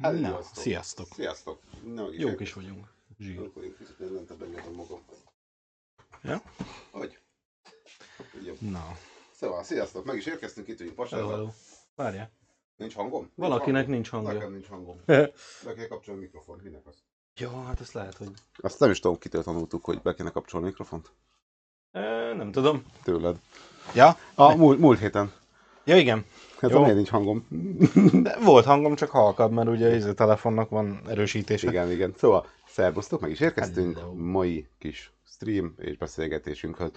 Na, Sziasztok. sziasztok. Sziasztok. Na, Jók is vagyunk. Zsír. Akkor én kicsit lentebb benyomom magam. Ja? Hogy? Ugye. Na, Szóval, sziasztok, meg is érkeztünk itt, pasával. hello. Várjál. Nincs hangom? Valakinek nincs nincs hangja. Nekem nincs hangom. Be kell kapcsolni a mikrofon, minek az? Jó, hát ezt lehet, hogy... Azt nem is tudom, kitől tanultuk, hogy be kéne kapcsolni a mikrofont. E, nem tudom. Tőled. Ja? A múlt, múlt héten. Ja, igen. Hát Jó. nincs hangom? De volt hangom, csak halkabb, mert ugye a telefonnak van erősítése. igen, igen. Szóval, szervusztok, meg is érkeztünk. Hello. Mai kis stream és beszélgetésünkhöz.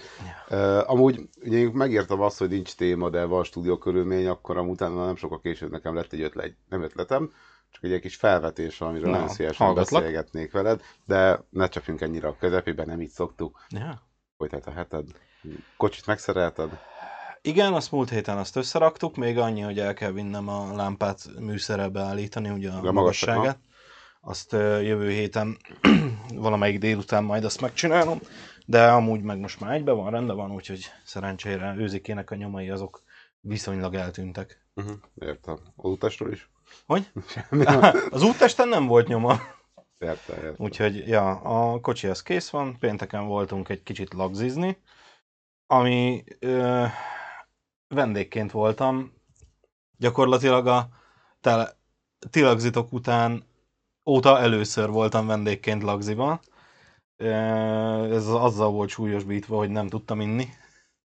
Ja. Uh, amúgy ugye én megértem azt, hogy nincs téma, de van stúdió körülmény, akkor amúgy utána nem sokkal később nekem lett egy ötlet, nem ötletem, csak egy kis felvetés, amiről Na, nagyon szívesen hallgatlak. beszélgetnék veled, de ne csapjunk ennyire a közepébe, nem így szoktuk. ja. Folytat a heted. Kocsit megszerelted? Igen, azt múlt héten azt összeraktuk, még annyi, hogy el kell vinnem a lámpát műszerre beállítani, ugye a magasat, magasságát. Azt jövő héten valamelyik délután majd azt megcsinálom, de amúgy meg most már egybe van, rendben van, úgyhogy szerencsére őzikének a nyomai azok viszonylag eltűntek. Uh-huh. Értem. Az utastól is? Hogy? Semmi. Az úttesten nem volt nyoma, Értem, értem. úgyhogy ja, a kocsi az kész van, pénteken voltunk egy kicsit lagzizni, ami ö, vendégként voltam, gyakorlatilag a tele, ti lagzitok után óta először voltam vendégként lagziban. Ö, Ez azzal volt súlyosbítva, hogy nem tudtam inni,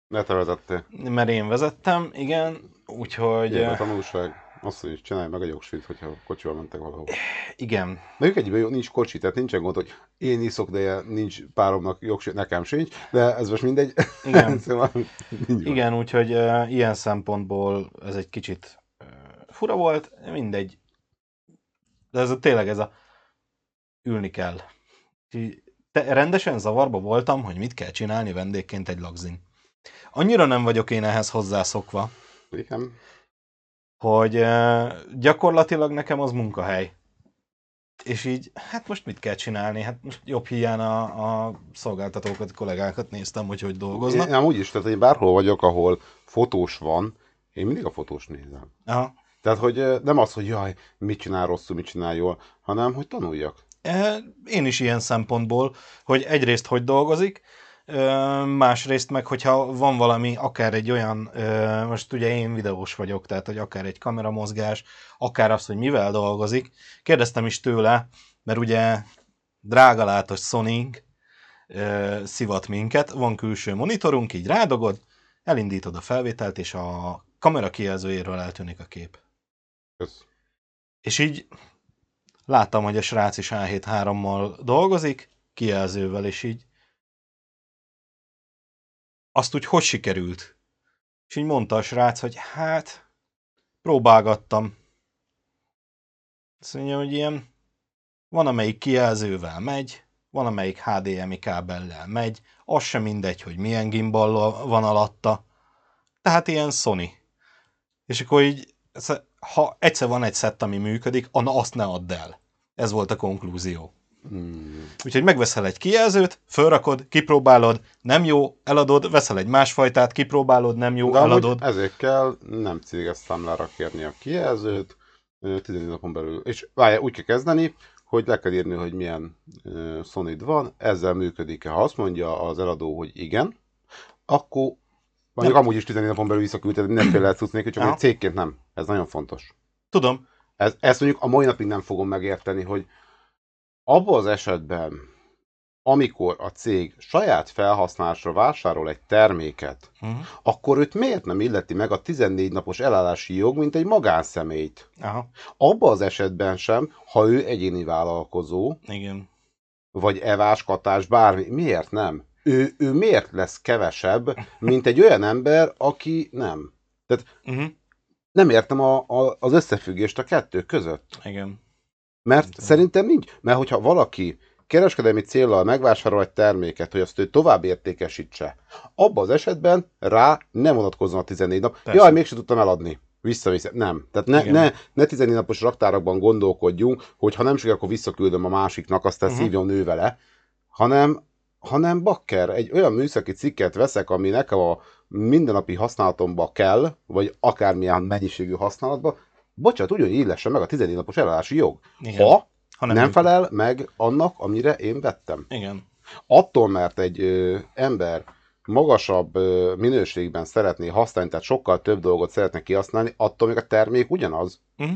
Ne te vezettél. mert én vezettem, igen, úgyhogy Ilyen a tanulság. Azt is csinálj meg a jogsvít, hogyha kocsival mentek valahol. igen, De ők egyben jó, nincs kocsi, tehát nincsen gond, hogy én iszok, de nincs páromnak jogsvít, nekem sincs, de ez most mindegy. Igen. szóval. Igen, úgyhogy uh, ilyen szempontból ez egy kicsit uh, fura volt, mindegy. De ez a, tényleg ez a ülni kell. Te, rendesen zavarba voltam, hogy mit kell csinálni vendégként egy lagzin. Annyira nem vagyok én ehhez hozzászokva, Igen. Hogy gyakorlatilag nekem az munkahely. És így, hát most mit kell csinálni? Hát most jobb hiány a, a szolgáltatókat, kollégákat néztem, hogy hogy dolgoznak. Én amúgy is, tehát én bárhol vagyok, ahol fotós van, én mindig a fotós nézem. Aha. Tehát, hogy nem az, hogy jaj, mit csinál rosszul, mit csinál jól, hanem, hogy tanuljak. Én is ilyen szempontból, hogy egyrészt hogy dolgozik, másrészt meg, hogyha van valami, akár egy olyan, most ugye én videós vagyok, tehát hogy akár egy kameramozgás, akár az, hogy mivel dolgozik. Kérdeztem is tőle, mert ugye drágalátos sony szivat minket, van külső monitorunk, így rádogod, elindítod a felvételt, és a kamera kijelzőjéről eltűnik a kép. Kösz. És így láttam, hogy a srác is A7-3-mal dolgozik, kijelzővel, és így azt úgy hogy sikerült? És így mondta a srác, hogy hát, próbálgattam. Azt mondja, hogy ilyen, van amelyik kijelzővel megy, van amelyik HDMI kábellel megy, az sem mindegy, hogy milyen gimbal van alatta. Tehát ilyen Sony. És akkor így, ha egyszer van egy szett, ami működik, na azt ne add el. Ez volt a konklúzió. Hmm. Úgyhogy megveszel egy kijelzőt, fölrakod, kipróbálod, nem jó, eladod, veszel egy másfajtát, kipróbálod, nem jó, De eladod. ezért kell nem céges számlára kérni a kijelzőt, ö, 14 napon belül. És várjál, úgy kell kezdeni, hogy le kell írni, hogy milyen uh, sony van, ezzel működik-e. Ha azt mondja az eladó, hogy igen, akkor mondjuk amúgy is 14 napon belül visszaküldted, mindenféle lehet tudni, csak egy cégként nem. Ez nagyon fontos. Tudom, Ez, ezt mondjuk a mai napig nem fogom megérteni, hogy abban az esetben, amikor a cég saját felhasználásra vásárol egy terméket, Mhm. akkor őt miért nem illeti meg a 14 napos elállási jog, mint egy magánszemélyt? Aha, Abban az esetben sem, ha ő egyéni vállalkozó, igen. vagy evás, katás, bármi, miért nem? Ő, ő miért lesz kevesebb, mint egy olyan ember, aki nem? Uh-huh. Nem értem a, a, az összefüggést a kettő között. Igen. Mert Igen. szerintem nincs. Mert hogyha valaki kereskedelmi céllal megvásárol egy terméket, hogy azt ő tovább értékesítse, abban az esetben rá nem vonatkozzon a 14 nap. Persze. Jaj, mégsem tudtam eladni. Vissza-vissza. Nem. Tehát ne, Igen. ne, ne 14 napos raktárakban gondolkodjunk, hogy ha nem sikerül, akkor visszaküldöm a másiknak, aztán uh-huh. szívjon nő vele, hanem, hanem bakker, egy olyan műszaki cikket veszek, ami nekem a mindennapi használatomba kell, vagy akármilyen mennyiségű használatba, bocsánat, ugyanígy lessen meg a 14 napos elállási jog. Igen. Ha Ha nem, nem felel meg annak, amire én vettem. Igen. Attól, mert egy ö, ember magasabb ö, minőségben szeretné használni, tehát sokkal több dolgot szeretne kihasználni, attól még a termék ugyanaz. Mhm.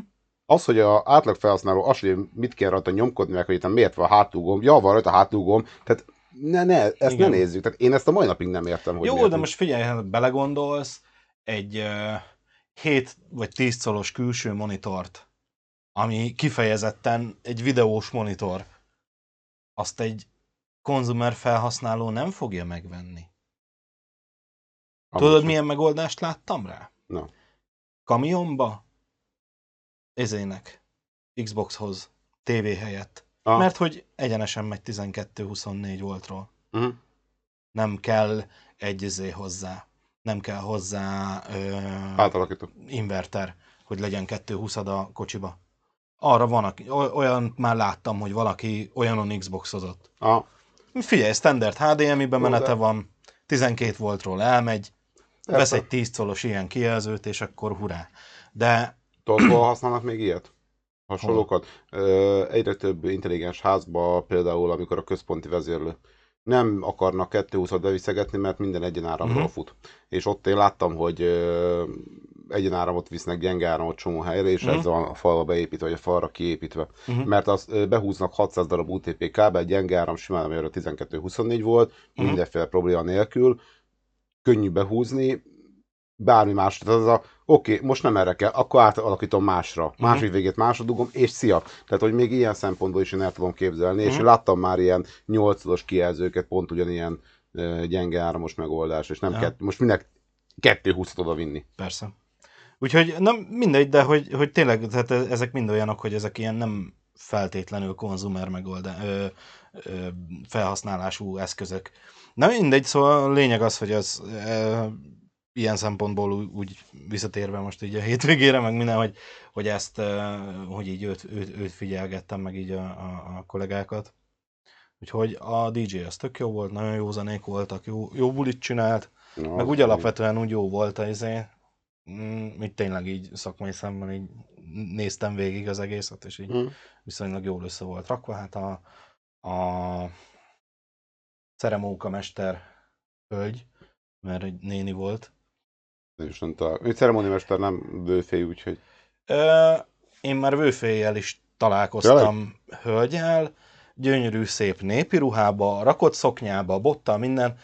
Az, hogy a átlag felhasználó azt, hogy mit kell rajta nyomkodni, meg hogy itt miért van hátulgomb, ja, van rajta hátulgomb, tehát ne, ne, ezt Igen. ne nézzük. Tehát én ezt a mai napig nem értem, hogy Jó, de most figyelj, ha belegondolsz, egy uh, 7 vagy 10 colos külső monitort, ami kifejezetten egy videós monitor, azt egy konzumer felhasználó nem fogja megvenni. Tudod, milyen megoldást láttam rá? Na. Kamionba? Ezének. Xboxhoz. TV helyett. Ah. Mert hogy egyenesen megy 12-24 voltról. Uh-huh. Nem kell egy izé hozzá. Nem kell hozzá ö, Átalakító. inverter, hogy legyen 220 a kocsiba. Arra van, aki, olyan már láttam, hogy valaki olyanon Xboxozott. Ah, Figyelj, standard HDMI bemenete de- van, 12 voltról elmegy, vesz Persze. egy 10 colos ilyen kijelzőt, és akkor hurrá. De Tudod, hol használnak még ilyet? Hasonlókat. Ö, egyre több intelligens házba, például amikor a központi vezérlő nem akarnak 220-at beviszegetni, mert minden egyenáramról Mhm. uh-huh. fut. És ott én láttam, hogy ö, egyenáramot visznek gyenge áramot csomó helyre, és Mhm. ez van a falba beépítve, vagy a falra kiépítve. Mhm. Mert az ö, behúznak 600 darab UTP kábel, gyenge áram simán, amire 12-24 volt, Mhm. mindenféle probléma nélkül, könnyű behúzni, bármi más. Tehát az a, oké, okay, most nem erre kell, akkor átalakítom másra. Mhm. Másik végét másra dugom, és szia. Tehát, hogy még ilyen szempontból is én el tudom képzelni, és Mhm. láttam már ilyen 8 kijelzőket, pont ugyanilyen ö, gyenge áramos megoldás, és nem Ja. kett, most minek 220 oda vinni. persze. Úgyhogy nem mindegy, de hogy, hogy tényleg tehát ezek mind olyanok, hogy ezek ilyen nem feltétlenül konzumer megoldás, ö, ö, felhasználású eszközök. Na mindegy, szóval a lényeg az, hogy az ö, ilyen szempontból ú- úgy visszatérve most így a hétvégére, meg minden, hogy, hogy ezt, hogy így őt, őt, őt figyelgettem, meg így a, a, a kollégákat. Úgyhogy a DJ az tök jó volt, nagyon jó zenék voltak, jó, jó bulit csinált, Na, meg úgy alapvetően úgy jó volt az izé, mm, így tényleg így szakmai szemmel így néztem végig az egészet, és így Hm. viszonylag jól össze volt rakva. Hát a, a ceremóka mester hölgy, mert egy néni volt. Nem is nem talál. Egy ceremóniamester nem bőfej, úgyhogy Ö, én már vőféjjel is találkoztam hölgyel, gyönyörű, szép népi ruhába, rakott szoknyába, bottal, minden,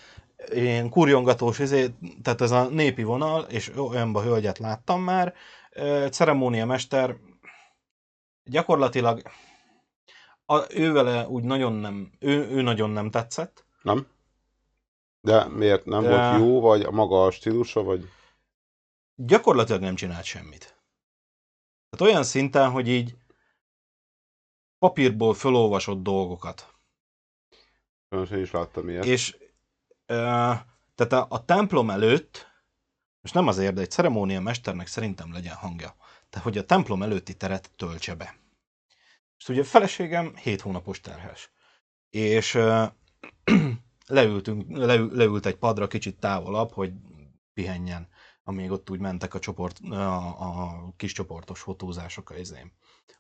ilyen kurjongatós, izé, tehát ez a népi vonal, és olyanba hölgyet láttam már. Ö, Ceremóniamester gyakorlatilag a, ő vele úgy nagyon nem, ő, ő nagyon nem tetszett. nem? De miért? Nem De- volt jó, vagy a maga a stílusa, vagy... Gyakorlatilag nem csinált semmit. Tehát olyan szinten, hogy így papírból fölolvasott dolgokat. Sajnos én is láttam ilyet. És ö, tehát a, a templom előtt, most nem azért, de egy ceremónia mesternek szerintem legyen hangja. Tehát, hogy a templom előtti teret töltse be. És ugye a feleségem 7 hónapos terhes. És ö, leültünk, leül, leült egy padra kicsit távolabb, hogy pihenjen, amíg ott úgy mentek a, csoport, a, a kis csoportos fotózások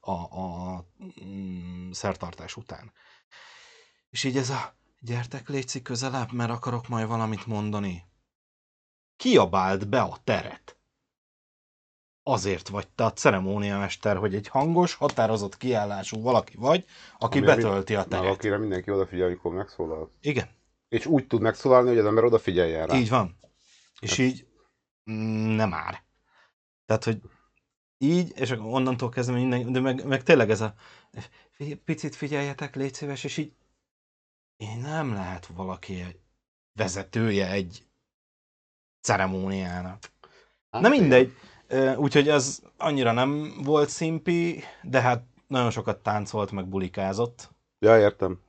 a, a, a mm, szertartás után. És így ez a gyertek létszik közelebb, mert akarok majd valamit mondani. Kiabált be a teret. Azért vagy te a ceremóniamester, hogy egy hangos, határozott kiállású valaki vagy, aki Ami- betölti a teret. akire mindenki odafigyel, amikor megszólal. Igen, És úgy tud megszólalni, hogy az ember odafigyeljen rá. így van. És így mm, nem már. Tehát, hogy így, és akkor onnantól kezdve minden, de meg, meg tényleg ez a "Fi- picit figyeljetek, légy szíves, és így én nem lehet valaki egy vezetője egy ceremóniának. Hát Na mindegy, úgyhogy ez annyira nem volt szimpi, de hát nagyon sokat táncolt, meg bulikázott. Ja, értem.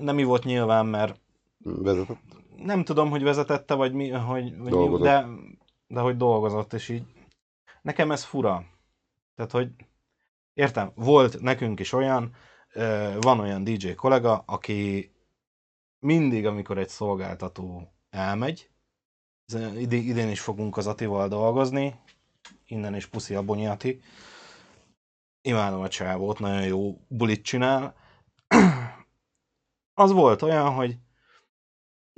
Nem mi volt nyilván, mert Vezetett. Nem tudom, hogy vezetette, vagy mi, hogy, vagy mi, de, de hogy dolgozott, és így nekem ez fura. Tehát, hogy értem, volt nekünk is olyan, van olyan DJ kollega, aki mindig, amikor egy szolgáltató elmegy, idén is fogunk az Atival dolgozni, innen is puszi a Bonyati. Imádom a csávót, nagyon jó bulit csinál. Az volt olyan, hogy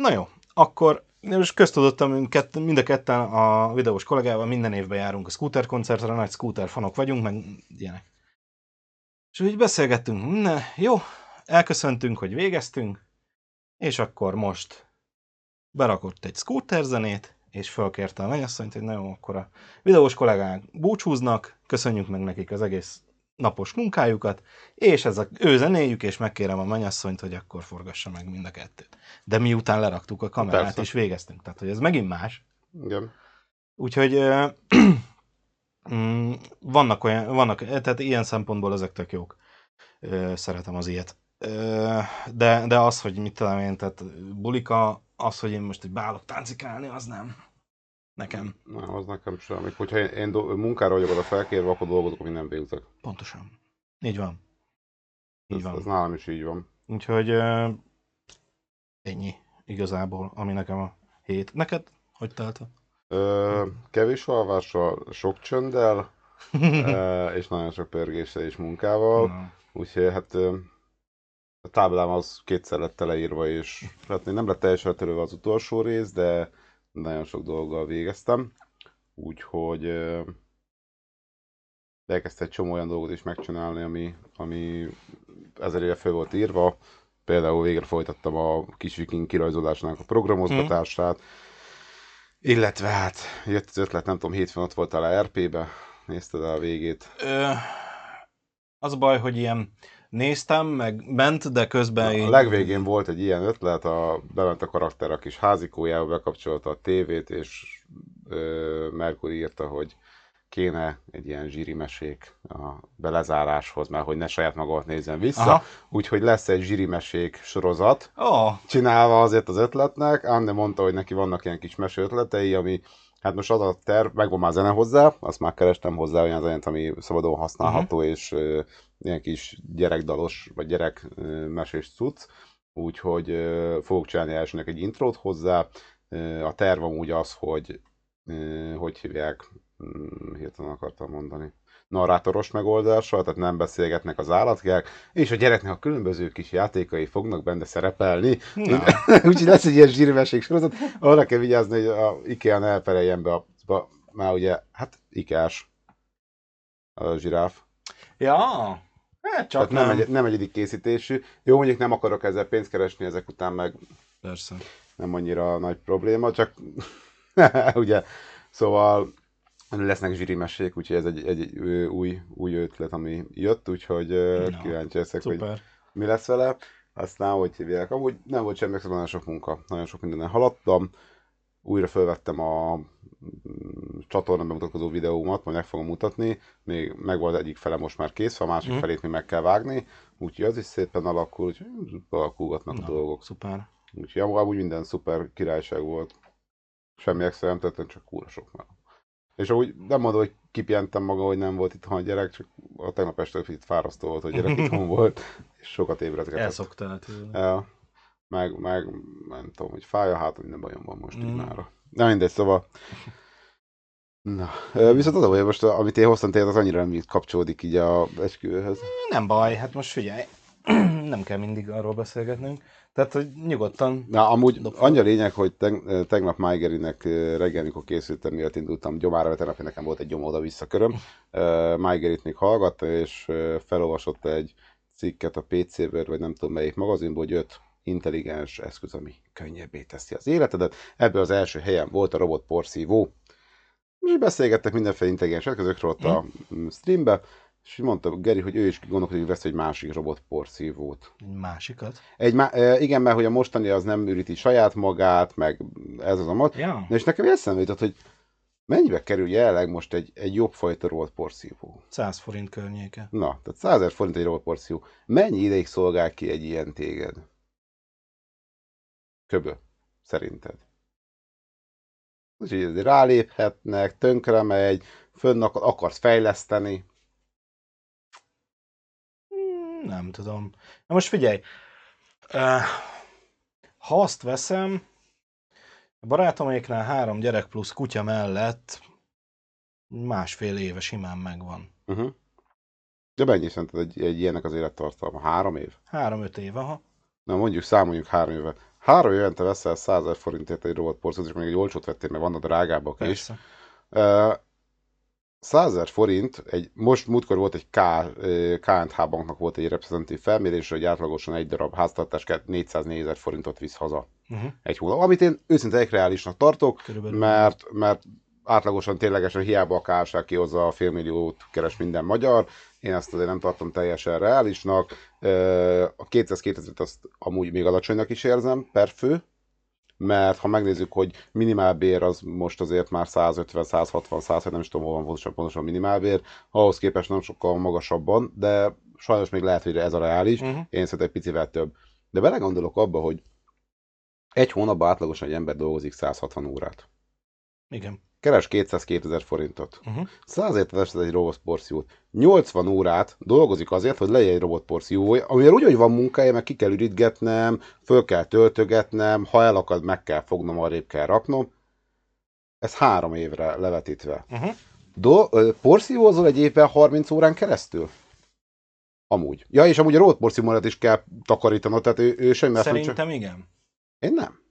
na jó, akkor most köztudottam, mind a ketten a videós kollégával minden évben járunk a scooter koncertre, nagy scooter fanok vagyunk, meg ilyenek. És úgy beszélgettünk, ne, jó, elköszöntünk, hogy végeztünk, és akkor most berakott egy scooter zenét, és fölkérte a mennyasszonyt, hogy na jó, akkor a videós kollégák búcsúznak, köszönjük meg nekik az egész napos munkájukat, és ez a ő zenéjük, és megkérem a mennyasszonyt, hogy akkor forgassa meg mind a kettőt. De miután leraktuk a kamerát, Persze. és végeztünk. Tehát, hogy ez megint más. Igen. Úgyhogy ö, mm, vannak olyan, vannak, tehát ilyen szempontból ezek tök jók. Ö, Szeretem az ilyet. De, de az, hogy mit tudom én, tehát bulika, az, hogy én most egy beállok táncikálni, az nem. Nekem. Nem, az nekem semmi. Hogyha én, én do- munkára vagyok oda felkérve, akkor dolgozok, ami nem végzek. Pontosan. Így van. Így Ez, van. ez nálam is így van. Úgyhogy ö, ennyi igazából, ami nekem a hét. Neked hogy telt? Ö, kevés alvással, sok csönddel, és nagyon sok pörgéssel és munkával. Na, Úgyhogy hát a táblám az kétszer lett teleírva, és hát még nem lett teljesen letörölve az utolsó rész, de nagyon sok dolggal végeztem. Úgyhogy elkezdte egy csomó olyan dolgot is megcsinálni, ami, ami ezer éve fel volt írva. Például végre folytattam a kis viking kirajzolásának a programozgatását. Illetve hát jött az ötlet, nem tudom, hétfőn ott voltál a RP-be, nézted el a végét. Ö, az a baj, hogy ilyen néztem, meg ment, de közben A így... legvégén volt egy ilyen ötlet, a, bement a karakter a kis házikójába, bekapcsolta a tévét, és ö, Mercury írta, hogy kéne egy ilyen zsíri mesék a belezáráshoz, mert hogy ne saját magamat nézzen vissza. Úgyhogy lesz egy zsíri mesék sorozat, Ó, csinálva azért az ötletnek. Anne mondta, hogy neki vannak ilyen kis mesé ötletei, ami Hát most az a terv, megvan már zene hozzá, azt már kerestem hozzá olyan zenét, ami szabadon használható, uh-huh. és ilyen kis gyerekdalos, vagy gyerek ö, mesés cucc. Úgyhogy fogok csinálni elsőnek egy intrót hozzá. A terv amúgy az, hogy hogy hívják, Hmm, hirtelen akartam mondani, narrátoros megoldással, tehát nem beszélgetnek az állatkák, és a gyereknek a különböző kis játékai fognak benne szerepelni. Úgyhogy lesz egy ilyen zsírmeség sorozat. Arra kell vigyázni, hogy a IKEA ne elpereljen be a, ba, már ugye, hát ikás a zsiráf. ja, hát csak Tehát nem, nem. egy, nem egyedik készítésű. Jó, mondjuk nem akarok ezzel pénzt keresni, ezek után meg Persze. nem annyira nagy probléma, csak ugye, szóval lesznek zsírimesék, úgyhogy ez egy, egy, egy új, új ötlet, ami jött, úgyhogy no. Kíváncsi leszek, hogy mi lesz vele. Aztán, hogy hívják, amúgy nem volt semmi extra, nagyon sok munka, nagyon sok mindenen haladtam. Újra felvettem a csatornán bemutatkozó videómat, majd meg fogom mutatni. Még meg volt egyik fele most már kész, a másik Mhm. felét még meg kell vágni. Úgyhogy az is szépen alakul, úgyhogy alakulgatnak a Na, dolgok. Szuper. Úgyhogy amúgy minden szuper királyság volt. Semmi extra nem tettem, csak kúra sok már. És amúgy nem mondom, hogy kipihentem maga, hogy nem volt itthon a gyerek, csak a tegnap este itt fárasztó volt, hogy gyerek itthon volt, és sokat ébredgetett. Elszoktál tőle. Ja, meg, meg nem tudom, hogy fáj a hátam, minden bajom van most mm. így Mm. mára. De mindegy, szóval... Na, viszont az a baj, most amit én hoztam tényleg, az annyira nem kapcsolódik így a esküvőhöz. Nem baj, hát most figyelj, nem kell mindig arról beszélgetnünk. Tehát, hogy nyugodtan Na, amúgy Dob fel. annyi a lényeg, hogy teg, tegnap Májgerinek ö, reggel, mikor készültem, miatt indultam gyomára, mert tegnap nekem volt egy gyom oda-vissza köröm. Májgerit még hallgatta, és felolvasott egy cikket a PC-ből, vagy nem tudom melyik magazinból, hogy öt intelligens eszköz, ami könnyebbé teszi az életedet. Ebből az első helyen volt a robot porszívó. És beszélgettek mindenféle intelligens eszközökről ott a mm, streambe, és mondta Geri, hogy ő is gondolkodik, hogy vesz egy másik robot porszívót. egy másikat. Egy má- e, igen, mert hogy a mostani az nem üríti saját magát, meg ez az a mod. Ja. És nekem eszembe jutott, hogy mennyibe kerül jelenleg most egy, egy jobb fajta robot porszívó? 100 forint környéke. Na, tehát 100 000 forint egy robot porszívó. Mennyi ideig szolgál ki egy ilyen téged? Köbö, szerinted? Úgyhogy ráléphetnek, tönkre megy, fönn akar, akarsz fejleszteni. Hmm, Nem tudom. Na most figyelj, eh, ha azt veszem, a barátoméknál három gyerek plusz kutya mellett másfél éve simán megvan. Uh-huh. De mennyi szerinted egy, egy ilyennek az élettartalma? Három év? Három-öt éve, ha. Na mondjuk számoljunk három éve. Három évente veszel 100 ezer forintért egy robotporszót, és még egy olcsót vettél, mert vannak drágábbak is. Uh, 100 ezer forint, egy, most múltkor volt egy K, KNH banknak volt egy reprezentatív felmérés, hogy átlagosan egy darab háztartás 404 ezer forintot visz haza Uh-huh. egy hónap, amit én őszinte reálisnak tartok, Körülbelül. mert, mert átlagosan ténylegesen hiába a KSH kihozza a félmilliót keres minden magyar, én ezt azért nem tartom teljesen reálisnak. A 200 2000 azt amúgy még alacsonynak is érzem per fő, mert ha megnézzük, hogy minimálbér az most azért már 150, 160, 170, nem is tudom, hol van pontosan, pontosan minimálbér, ahhoz képest nem sokkal magasabban, de sajnos még lehet, hogy ez a reális, Uh-huh. én szerintem egy picivel több. De belegondolok abba, hogy egy hónapban átlagosan egy ember dolgozik 160 órát. Igen. Keres 202 ezer forintot. Uh-huh. 100 ért veszed egy robotporciót. 80 órát dolgozik azért, hogy legyen egy robotporció, amivel úgy, hogy van munkája, meg ki kell üritgetnem, föl kell töltögetnem, ha elakad, meg kell fognom, arrébb kell raknom. Ez három évre levetítve. Uh-huh. Do, porszívózol egy évben 30 órán keresztül? Amúgy. Ja, és amúgy a robotporciómat is kell takarítanod, tehát ő, ő semmi mondja, csak... Szerintem igen. Én nem.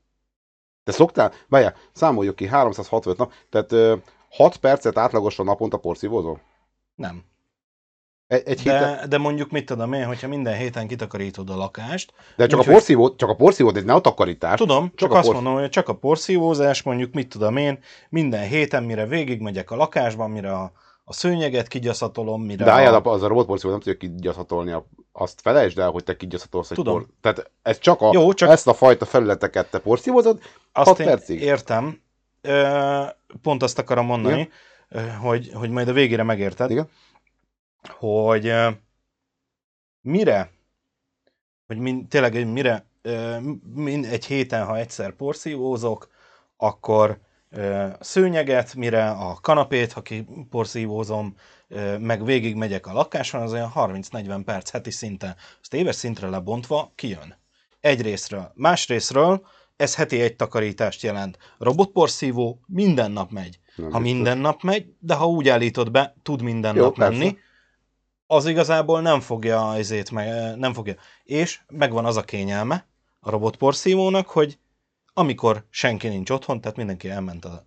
Te szoktál? Várjál, számoljuk ki, 365 nap, tehát ö, 6 percet átlagosan naponta porszívózol? Nem. Egy, egy héten? De, de mondjuk mit tudom én, hogyha minden héten kitakarítod a lakást. De csak a úgyhogy- porszívót, csak a porszívót, ez ne a takarítás. Tudom, csak, Csak a azt porsz- mondom, hogy csak a porszívózás, mondjuk mit tudom én, minden héten, mire végigmegyek a lakásban, mire a, a szőnyeget kigyaszatolom, mire De álljál, a... az a robotporszívó nem tudja kigyaszatolni, azt felejtsd el, hogy te kigyaszatolsz egy Tudom. por... Tehát ez csak, a, Jó, csak- ezt a fajta felületeket te porszívózod, Azt 6 én percig. értem. Ö, pont azt akarom mondani, ö, hogy, hogy majd a végére megérted, Igen. hogy ö, mire, hogy min, tényleg mire ö, min, egy héten, ha egyszer porszívózok, akkor szőnyeget, mire a kanapét, ha kiporszívózom, meg végig megyek a lakáson, az olyan 30-40 perc heti szinten. Azt éves szintre lebontva kijön. Egy részről. Más részről ez heti egy takarítást jelent. Robotporszívó minden nap megy. Nem Ha biztos. minden nap megy, de ha úgy állítod be, tud minden Jó, nap persze. menni, az igazából nem fogja ezért meg, nem fogja. És megvan az a kényelme a robotporszívónak, hogy amikor senki nincs otthon, tehát mindenki elment a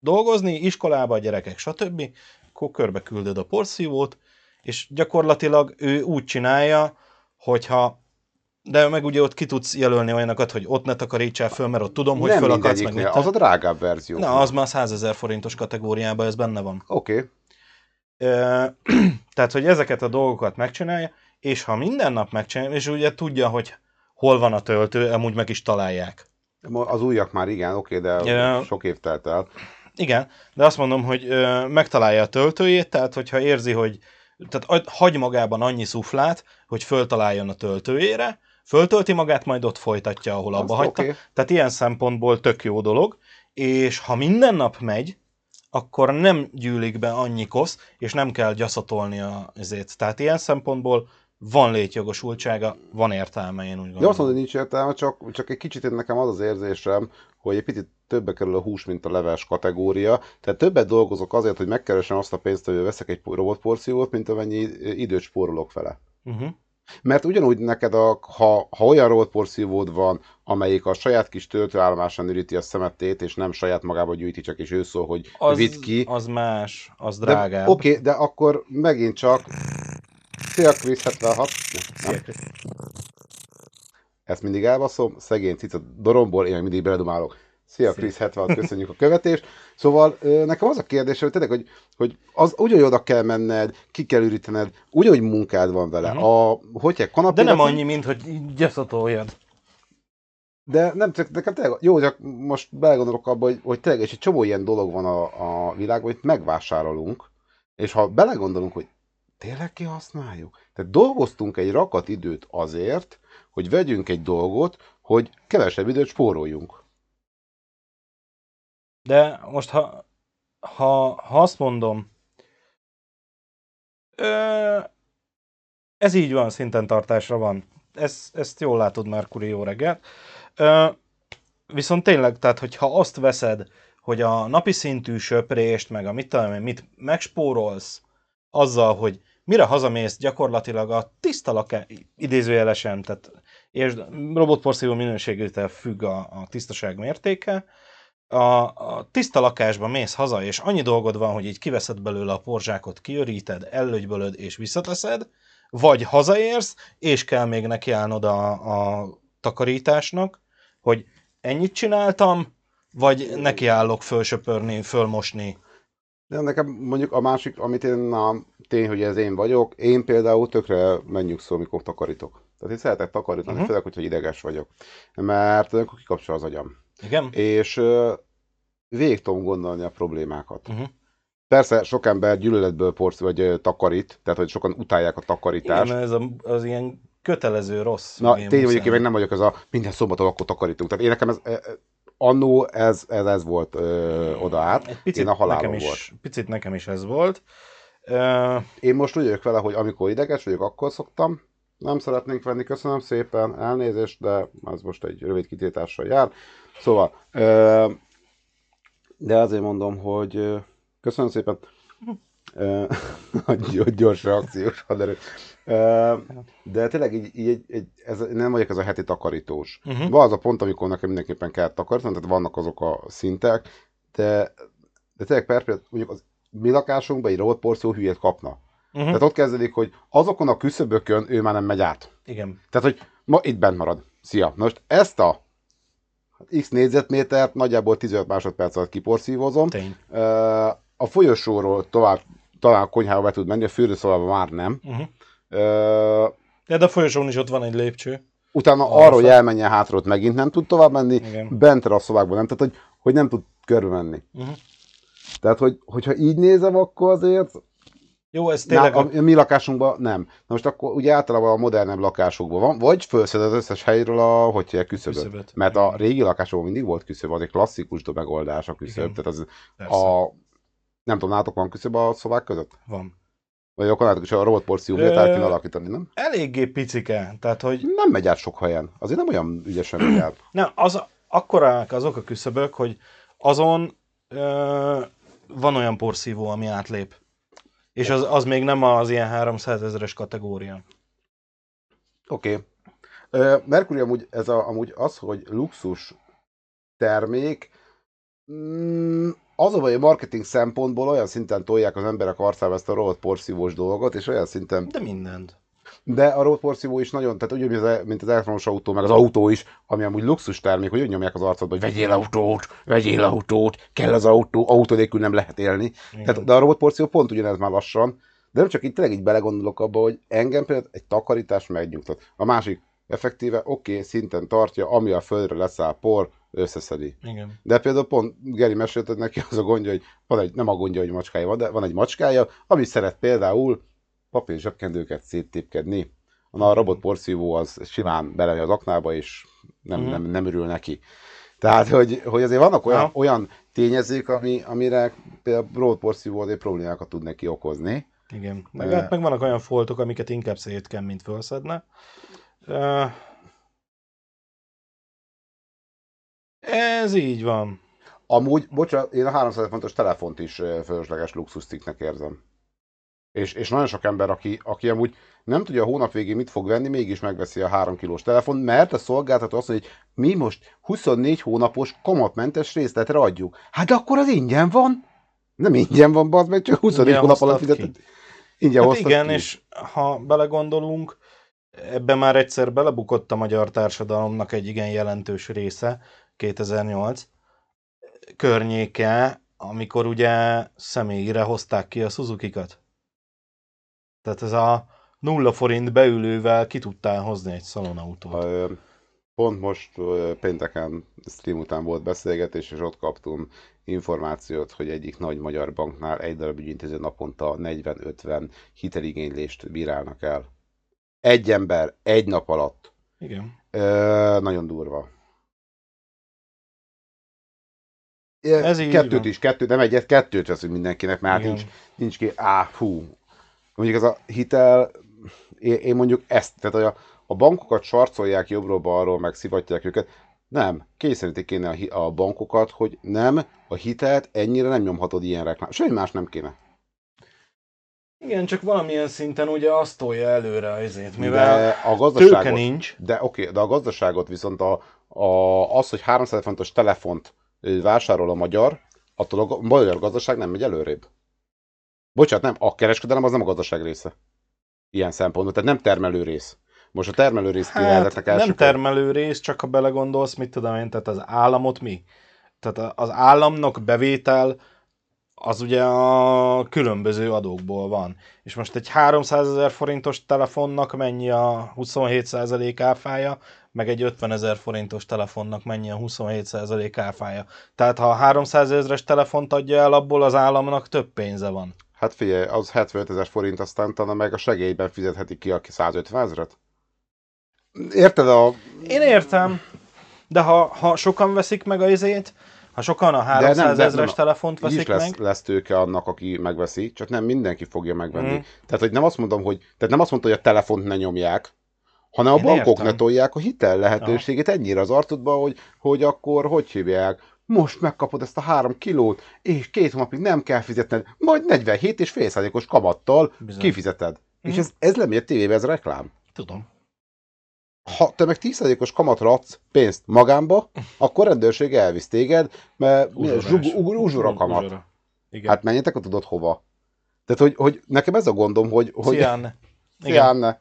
dolgozni, iskolába, a gyerekek, stb., akkor körbe küldöd a porszívót, és gyakorlatilag ő úgy csinálja, hogyha de meg ugye ott ki tudsz jelölni olyanokat, hogy ott ne takarítsál föl, mert ott tudom, hogy nem föl akarsz meg. mit az a drágább verzió. Na, az már 100 ezer forintos kategóriában, ez benne van. Oké. Okay. Tehát, hogy ezeket a dolgokat megcsinálja, és ha minden nap megcsinálja, és ugye tudja, hogy hol van a töltő, amúgy meg is találják. Az újak már igen, oké, okay, de Ja. sok év telt el. Igen, de azt mondom, hogy ö, megtalálja a töltőjét, tehát hogyha érzi, hogy tehát hagy magában annyi szuflát, hogy föltaláljon a töltőjére, föltölti magát, majd ott folytatja, ahol abba Azt hagyta. oké. Tehát ilyen szempontból tök jó dolog, és ha minden nap megy, akkor nem gyűlik be annyi kosz, és nem kell gyaszatolni a ezért. Tehát ilyen szempontból van létjogosultsága, van értelme, én úgy gondolom. azt mondom, hogy nincs értelme, csak, csak egy kicsit én nekem az az érzésem, hogy egy picit többe kerül a hús, mint a leves kategória. Tehát többet dolgozok azért, hogy megkeresem azt a pénzt, hogy veszek egy robotporciót, mint amennyi időt spórolok vele. Uh-huh. Mert ugyanúgy neked, a, ha, ha olyan robotporszívód van, amelyik a saját kis töltőállomásán üríti a szemetét, és nem saját magába gyűjti, csak és ő szól, hogy Az, vidd ki. az más, az drágább. Oké, okay, de akkor megint csak Szia Krisz 76. Nem, ezt mindig elbaszom, szegény cica doromból, én mindig beledumálok. Szia. Krisz 76, köszönjük a követést. Szóval nekem az a kérdés, hogy tényleg, hogy, hogy az ugyanúgy oda kell menned, ki kell ürítened, ugyanúgy munkád van vele. Mhm. A, hogy kanapé, De nem annyi, mint hogy gyaszatoljad. De nem csak, nekem tényleg, jó, csak most belegondolok abba, hogy, hogy tényleg, és egy csomó ilyen dolog van a, a világban, hogy megvásárolunk, és ha belegondolunk, hogy tényleg kihasználjuk? Tehát dolgoztunk egy rakat időt azért, hogy vegyünk egy dolgot, hogy kevesebb időt spóroljunk. De most, ha, ha, ha azt mondom, ö, ez így van, szinten tartásra van. Ez, ezt jól látod, Merkuri, jó reggelt. Ö, viszont tényleg, tehát, hogyha azt veszed, hogy a napi szintű söprést, meg a mit tudom mit megspórolsz azzal, hogy mire hazamész gyakorlatilag a tiszta laká, idézőjelesen, tehát és robotporszívó minőségétől függ a, a tisztaság mértéke, a, a tiszta lakásba mész haza, és annyi dolgod van, hogy így kiveszed belőle a porzsákot, kiöríted, ellögybölöd és visszateszed, vagy hazaérsz, és kell még nekiállnod a, a takarításnak, hogy ennyit csináltam, vagy nekiállok fölsöpörni, fölmosni. De nekem mondjuk a másik, amit én, na, tény, hogy ez én vagyok, én például tökre megnyugszó, amikor takarítok. Tehát én szeretek takarítani, uh-huh. főleg, hogyha ideges vagyok. Mert akkor kikapcsol az agyam. Igen? És uh, végig tudom gondolni a problémákat. Uh-huh. Persze sok ember gyűlöletből porsz, vagy uh, takarít, tehát hogy sokan utálják a takarítást. Igen, ez a, az ilyen kötelező rossz. Na, tény vagyok, én meg nem vagyok ez a minden szombaton akkor takarítunk. Tehát én nekem ez, annó ez, ez, ez volt ö, oda át. Egy picit én a halálom nekem is, volt. Picit nekem is ez volt. Uh, Én most úgy vagyok vele, hogy amikor ideges vagyok, akkor szoktam. Nem szeretnénk venni, köszönöm szépen, elnézést, de ez most egy rövid kitiltással jár. Szóval, ö, de azért mondom, hogy ö, köszönöm szépen. Hogy gyors reakciós haderő. De tényleg így, így, így ez, nem vagyok ez a heti takarítós. uh-huh. Van az a pont, amikor nekem mindenképpen kell takarítani, tehát vannak azok a szintek, de, de tényleg per mondjuk az mi lakásunkban egy robotporció hülyét kapna. Uh-huh. Tehát ott kezdődik, hogy azokon a küszöbökön ő már nem megy át. Igen. Tehát, hogy ma itt bent marad. Szia. Most ezt a x négyzetmétert nagyjából 15 másodperc alatt kiporszívozom. Tény. A folyosóról tovább talán a konyhába be tud menni, a fürdőszobában már nem. Uh-huh. Ö, De, de a folyosón is ott van egy lépcső. Utána Arra arra, hogy elmenjen hátra, ott megint nem tud tovább menni, Igen. bentre a szobákban nem, tehát hogy, hogy nem tud körbe menni. Uh-huh. Tehát, hogy, hogyha így nézem, akkor azért Jó, ez Tényleg, tényleg... a, a mi lakásunkban nem. Na most akkor ugye általában a modernebb lakásokban van, vagy felszed az összes helyről a, hogy hívják, küszöböt. Küszöböt. Mert a régi lakásokban mindig volt küszöb, az egy klasszikus megoldás a küszöb. Igen. Tehát az Persze. a, nem tudom, nálatok van küszöb a szobák között? Van. Vagy akkor nálatok is a robotporció Ö- el kéne alakítani, nem? Eléggé picike, tehát hogy Nem megy át sok helyen. Azért nem olyan ügyesen megy át. nem, az, akkorák azok a küszöbök, hogy azon ö, van olyan porszívó, ami átlép. És az, az még nem az ilyen 300 ezeres kategória. Oké. Okay. Mercury amúgy, ez a, amúgy az, hogy luxus termék, mm, az a baj, hogy marketing szempontból olyan szinten tolják az emberek arcába ezt a robot porszívós dolgot, és olyan szinten, De mindent. de a robot porszívó is nagyon, tehát ugyanúgy, mint az elektromos autó, meg az autó is, ami amúgy luxus termék, hogy nyomják az arcodba, hogy vegyél autót, vegyél autót, kell az autó, autó nélkül nem lehet élni. Igen. Tehát, de a robotporció pont ugyanez már lassan, de nem csak itt tényleg így belegondolok abba, hogy engem például egy takarítás megnyugtat. A másik, effektíve, oké, okay, szinten tartja, ami a földre leszáll por, összeszedi. Igen. De például pont Geri mesélt, hogy neki az a gondja, hogy van egy, nem a gondja, hogy macskája van, de van egy macskája, ami szeret például papír zsebkendőket széttépkedni. Na, a robotporszívó az simán belemegy az aknába, és nem, Mhm. nem, nem örül neki. Tehát, hogy, hogy azért vannak olyan, Ja. olyan tényezők, ami, amire például robotporszívó azért problémákat tud neki okozni. Igen. Meg, hát meg vannak olyan foltok, amiket inkább szétken, mint fölszedne. Ez így van. Amúgy, bocsánat, én a 300 fontos telefont is fölösleges luxusztiknek érzem. És, és nagyon sok ember, aki, aki amúgy nem tudja a hónap végén mit fog venni, mégis megveszi a 3 kilós telefon, mert a szolgáltató azt mondja, hogy mi most 24 hónapos kamatmentes részletre adjuk. Hát akkor az ingyen van. Nem ingyen van, bazd meg, csak 24 Ingyen hónap alatt fizetett. Ingyen Hát igen, ki. és ha belegondolunk, ebben már egyszer belebukott a magyar társadalomnak egy igen jelentős része, 2008 környéke, amikor ugye személyre hozták ki a Suzuki-kat. Tehát ez a nulla forint beülővel ki tudtál hozni egy szalonautót. Ö, Pont most pénteken stream után volt beszélgetés, és ott kaptunk információt, hogy egyik nagy magyar banknál egy darab ügyintéző naponta 40-50 hiteligénylést bírálnak el. Egy ember, egy nap alatt. Igen. Ö, nagyon durva. Ez így kettőt van. is, kettőt, nem egyet, kettőt veszünk mindenkinek, mert hát Igen. nincs, nincs ki, á, fú. Mondjuk ez a hitel, én, én mondjuk ezt, tehát hogy a, a bankokat sarcolják jobbról-balról, meg szivatják őket, Nem, kényszerítik kéne a, a bankokat, hogy nem, a hitelt ennyire nem nyomhatod ilyen reklám. Semmi más nem kéne. Igen, csak valamilyen szinten ugye azt tolja előre az izét, mivel De a tőke gazdaságot, nincs. de oké, de a gazdaságot viszont a, a, az, hogy 300 fontos telefont vásárol a magyar, attól a magyar gazdaság nem megy előrébb. Bocsánat, nem, a kereskedelem az nem a gazdaság része. Ilyen szempontból, tehát nem termelő rész. Most a termelő részt Hát nem termelő rész, csak ha belegondolsz, mit tudom én, tehát az államot mi? Tehát az államnak bevétel az ugye a különböző adókból van. És most egy 300 ezer forintos telefonnak mennyi a 27% áfája, meg egy 50 ezer forintos telefonnak mennyi a 27% áfája. Tehát ha a 300 ezeres telefont adja el, abból az államnak több pénze van. Hát figyelj, az 75 ezer forint, aztán talán meg a segélyben fizetheti ki a 150 ezeret? Érted a... Én értem, de ha, ha sokan veszik meg a izét, ha sokan a 300 nem, de- nem, telefont Így is veszik lesz, meg, lesz tőke annak, aki megveszi, csak nem mindenki fogja megvenni. Mhm. Tehát, hogy nem azt mondom, hogy, tehát nem azt mondta, hogy a telefont ne nyomják, hanem a Én bankok értem. ne tolják a hitel lehetőségét ennyire az arcodba, hogy, hogy akkor hogy hívják, most megkapod ezt a három kilót, és két hónapig nem kell fizetned, majd 47 és fél százalékos kamattal Bizony. kifizeted. És Mhm. ez, ez lemegy a tévébe, ez reklám. tudom. Ha te meg 10%-os kamatra adsz pénzt magánba, akkor rendőrség elvisz téged, mert uzsora kamat. Uzsora. Igen. Hát menjetek, a tudod hova. Tehát, hogy, hogy nekem ez a gondom, hogy... hogy Szia, Anne. Szia, Igen. Anne.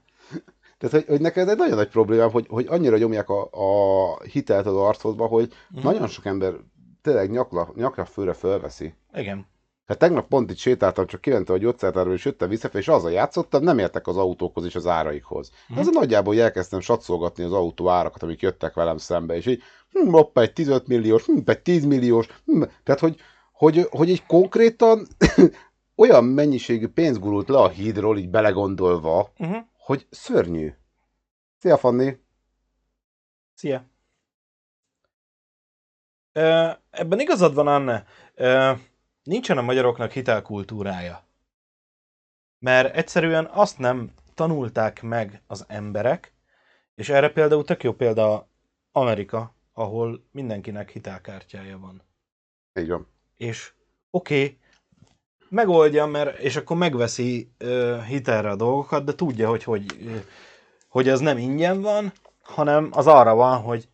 Tehát, hogy, hogy neked egy nagyon nagy problémám, hogy, hogy annyira nyomják a, a hitelt az arcodba, hogy Mhm. nagyon sok ember tényleg nyakla, nyakra főre fölveszi. Igen. Hát tegnap pont itt sétáltam, csak kimentem a gyógyszertárba, és jöttem visszafelé, és azzal játszottam, nem értek az autókhoz és az áraikhoz. Mhm. Ez nagyjából így elkezdtem satszolgatni az autó árakat, amik jöttek velem szembe, és így, hm, hoppá, egy 15 milliós, hm, egy 10 milliós, hm, tehát, hogy, hogy, hogy egy konkrétan olyan mennyiségű pénz gurult le a hídról, így belegondolva, Uh-huh. Hogy szörnyű. Szia, Fanni! Szia. Ebben igazad van, Anne. Nincsen a magyaroknak hitelkultúrája. Mert egyszerűen azt nem tanulták meg az emberek, és erre például tök jó példa Amerika, ahol mindenkinek hitelkártyája van. Így van. és oké, okay, megoldja, mert, és akkor megveszi ö, hitelre a dolgokat, de tudja, hogy, hogy, hogy ez nem ingyen van, hanem az arra van, hogy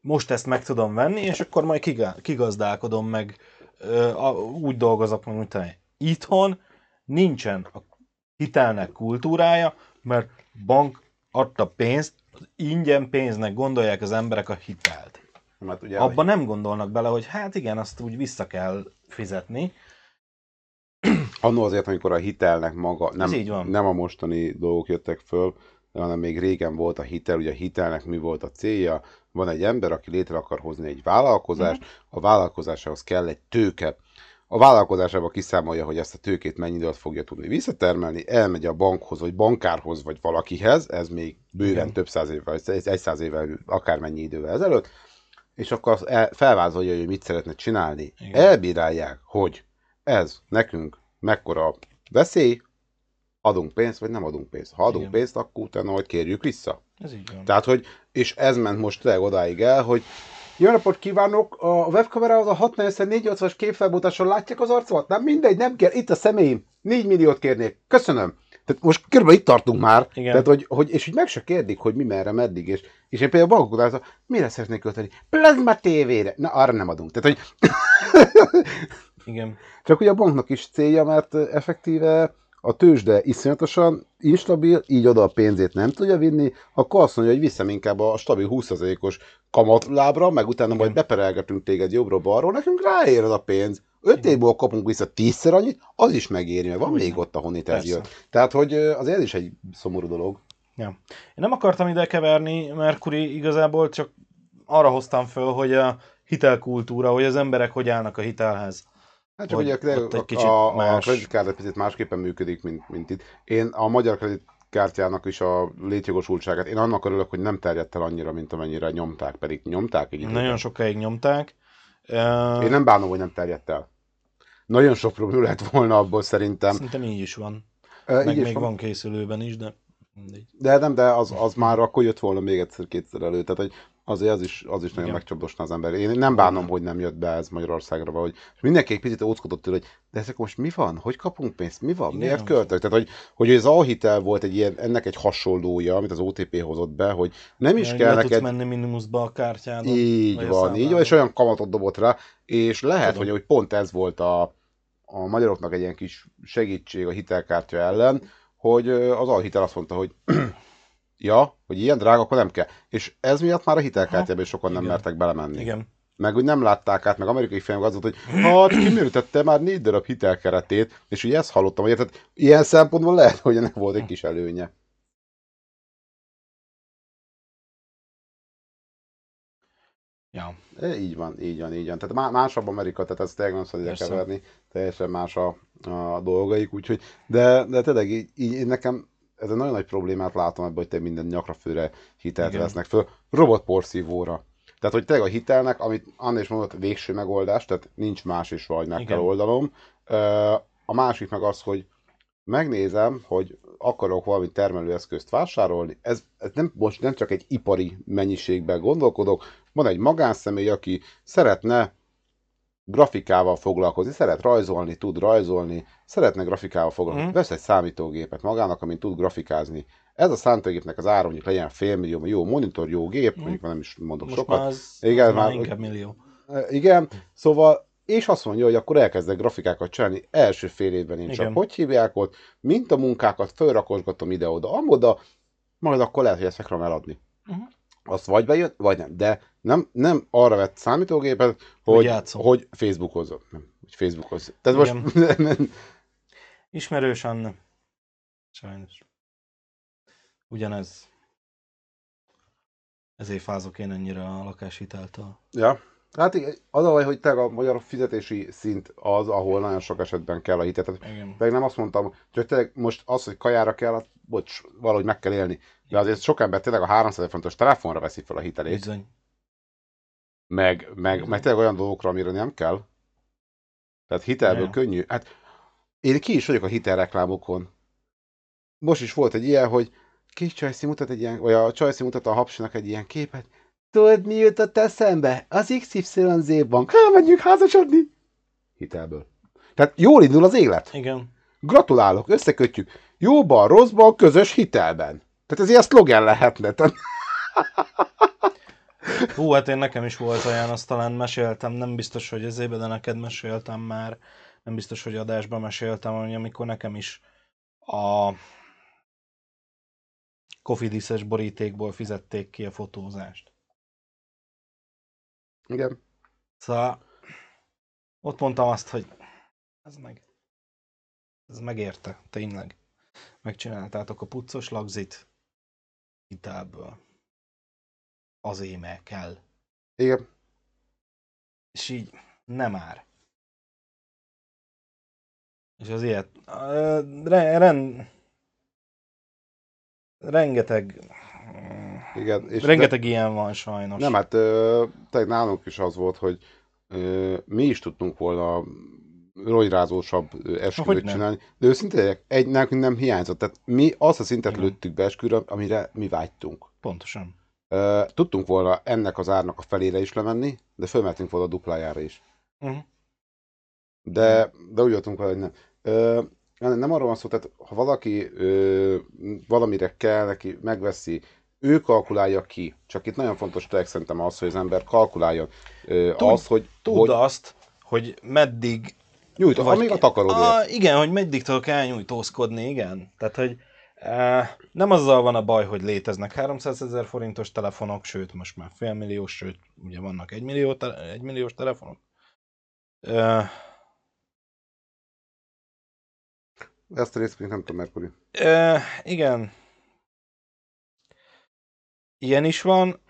most ezt meg tudom venni, és akkor majd kiga- kigazdálkodom meg, ö, a, úgy dolgozok meg, mint te. Itthon nincsen a hitelnek kultúrája, mert bank adta pénzt, az ingyen pénznek gondolják az emberek a hitelt. Mert ugye Abban nem gondolnak bele, hogy hát igen, azt úgy vissza kell fizetni. Annó azért, amikor a hitelnek maga, nem, nem a mostani dolgok jöttek föl, hanem még régen volt a hitel, ugye a hitelnek mi volt a célja, van egy ember, aki létre akar hozni egy vállalkozást, Mhm. a vállalkozásához kell egy tőke. A vállalkozásába kiszámolja, hogy ezt a tőkét mennyi időt fogja tudni visszatermelni, elmegy a bankhoz, vagy bankárhoz, vagy valakihez, ez még bőven Igen. több száz évvel, egy száz évvel, akármennyi idővel ezelőtt, és akkor felvázolja, hogy mit szeretne csinálni. Igen. Elbírálják, hogy ez nekünk mekkora veszély, adunk pénzt, vagy nem adunk pénzt. Ha adunk Igen. pénzt, akkor utána majd kérjük vissza. Ez így van. Tehát, hogy, és ez ment most tényleg odáig el, hogy jó napot kívánok, a webkamerához a 640x480-as képfelbútással látják az arcomat? Nem mindegy, nem kell, itt a személyim, 4 milliót kérnék, köszönöm. Tehát most körülbelül itt tartunk már, Igen. tehát hogy, hogy, és hogy meg se kérdik, hogy mi merre, meddig, és, és én például bankokon mire szeretnék költeni? Plazma tévére. Na, arra nem adunk. Tehát, hogy Igen. csak ugye a banknak is célja, mert effektíve a tőzsde iszonyatosan instabil, így oda a pénzét nem tudja vinni, akkor azt mondja, hogy viszem inkább a stabil 20%-os kamatlábra, meg utána majd beperelgetünk téged jobbra-balról, nekünk ráér az a pénz. 5 évból kapunk vissza tízszer annyit, az is megéri, mert van Hogyne. még ott, ahonnit ez jött. Tehát, hogy azért ez is egy szomorú dolog. Ja. Én nem akartam ide keverni, Mercury igazából csak arra hoztam föl, hogy a hitelkultúra, hogy az emberek hogy állnak a hitelhez. Hát csak Hogy ugye a, kicsit a, a más. kreditkártya picit másképpen működik, mint, mint itt. Én a magyar kreditkártyának is a létjogosultságát, én annak örülök, hogy nem terjedt el annyira, mint amennyire nyomták, pedig nyomták időben. Nagyon sokáig nyomták. Uh, Én nem bánom, hogy nem terjedt el. Nagyon sok probléma lett volna abból szerintem. Szerintem így is van. Ö, Meg így még van. van készülőben is, de mindegy. De nem, de az, az már akkor jött volna még egyszer-kétszer elő. Tehát, hogy Azért az is, az is nagyon Igen. megcsapdosná az ember. Én nem bánom, hogy nem jött be ez Magyarországra, vagy mindenki egy picit óckodott tőle, hogy de ezek most mi van? Hogy kapunk pénzt? Mi van? Miért költök? Tehát, hogy, hogy az alhitel volt egy ilyen, ennek egy hasonlója, amit az OTP hozott be, hogy nem is Hogy kell neked... menni minimuszba a kártyádon. Így van, így van, és olyan kamatot dobott rá, és lehet, Tudom. hogy, hogy pont ez volt a, a magyaroknak egy ilyen kis segítség a hitelkártya ellen, hogy az alhitel azt mondta, hogy ja, hogy ilyen drága, akkor nem kell. És ez miatt már a hitelkártyába is sokan nem Igen. mertek belemenni. Igen. Meg úgy nem látták át, meg amerikai filmek az volt, hogy hát kimérítette már négy darab hitelkeretét, és ugye ezt hallottam, hogy tehát ilyen szempontból lehet, hogy ennek volt egy kis előnye. Ja. E, így van, így van, így van. Tehát má- másabb Amerika, tehát ezt tényleg nem szabad ide keverni, teljesen más a, a dolgaik, úgyhogy, de, de tényleg így, így nekem ez egy nagyon nagy problémát látom ebben, hogy te minden nyakrafőre hitelt Igen. vesznek föl, robotporszívóra. Tehát, hogy tényleg a hitelnek, amit Anna is mondott, végső megoldás, tehát nincs más is vagy meg Igen. kell oldanom. A másik meg az, hogy megnézem, hogy akarok valami termelőeszközt vásárolni, ez, ez nem, most nem csak egy ipari mennyiségben gondolkodok, van egy magánszemély, aki szeretne grafikával foglalkozni, szeret rajzolni, tud rajzolni, szeretne grafikával foglalkozni, Mhm. vesz egy számítógépet magának, amin tud grafikázni. Ez a számítógépnek az ára mondjuk legyen félmillió, jó monitor, jó gép, mondjuk nem is mondok Most sokat. már az, Igen, az már inkább millió. E, Igen, szóval, és azt mondja, hogy akkor elkezdek grafikákat csinálni, első fél évben én csak, Igen. hogy hívják ott, mint a munkákat felrakosgatom ide-oda, amoda, majd akkor lehet, hogy ezt meg eladni. Mhm. Azt vagy bejön, vagy nem. De nem, nem arra vett számítógépet, Hogy hogy, hogy Facebookozom. Nem, hogy Facebookozom. Tehát most Ismerősen nem. Sajnos. Ugyanez. Ezért fázok én ennyire a lakáshiteltől. Ja. Hát igen, az a baj, hogy te a magyar fizetési szint az, ahol nagyon sok esetben kell a hitet. Tehát Igen. Nem azt mondtam, hogy tényleg most az, hogy kajára kell, bocs, valahogy meg kell élni. De azért sok ember tényleg a 300 fontos telefonra veszi fel a hitelét, Bizony. meg, meg, meg tényleg olyan dolgokra, amire nem kell. Tehát hitelből Ja. könnyű. Hát én ki is vagyok a hitelreklámokon. Most is volt egy ilyen, hogy kis Csajci mutat egy ilyen, vagy a Csajci mutat a hapsinak egy ilyen képet. Tudod, mi jutott eszembe? Az XYZ bank. Ha, menjünk házasodni! Hitelből. Tehát jól indul az élet. Igen. Gratulálok, összekötjük. Jóban, rosszban, közös hitelben. Tehát ez ilyen szlogen lehetne. Hú, hát én nekem is volt olyan, azt talán meséltem, nem biztos, hogy ezébe, de neked meséltem már, nem biztos, hogy adásban meséltem, hogy amikor nekem is a kofidiszes borítékból fizették ki a fotózást. igen. Szóval ott mondtam azt, hogy ez meg, ez megérte, tényleg. Megcsináltátok a puccos lagzit hitelből. Azért, mert kell. Igen. És így nem már. És az ilyet. Re, ren, rengeteg. Igen. És rengeteg ilyen van sajnos. Nem, hát tényleg nálunk is az volt, hogy ö, mi is tudtunk volna rojrázósabb esküvőt Hogyne. csinálni, de őszintén egy nekünk nem hiányzott. Tehát mi azt a szintet Igen. lőttük be esküvőre, amire mi vágytunk. Pontosan. Tudtunk volna ennek az árnak a felére is lemenni, de fölmentünk volna a duplájára is. Uh-huh. De, de úgy voltunk vele, hogy nem. Ö, nem arról van szó, tehát ha valaki ö, valamire kell neki, megveszi, ő kalkulálja ki. Csak itt nagyon fontos tényleg szerintem az, hogy az ember kalkuláljon. Ö, Tud- az, hogy, Tudd hogy azt, hogy meddig nyújt, amíg a takarodért. Ah, igen, hogy meddig tudok elnyújtózkodni, igen. Tehát, hogy eh, nem azzal van a baj, hogy léteznek 300 ezer forintos telefonok, sőt, most már félmilliós, sőt, ugye vannak egymillió, te- egymilliós telefonok. Eh, Ezt a részt még nem tudom, Merkuri. eh, igen. Ilyen is van.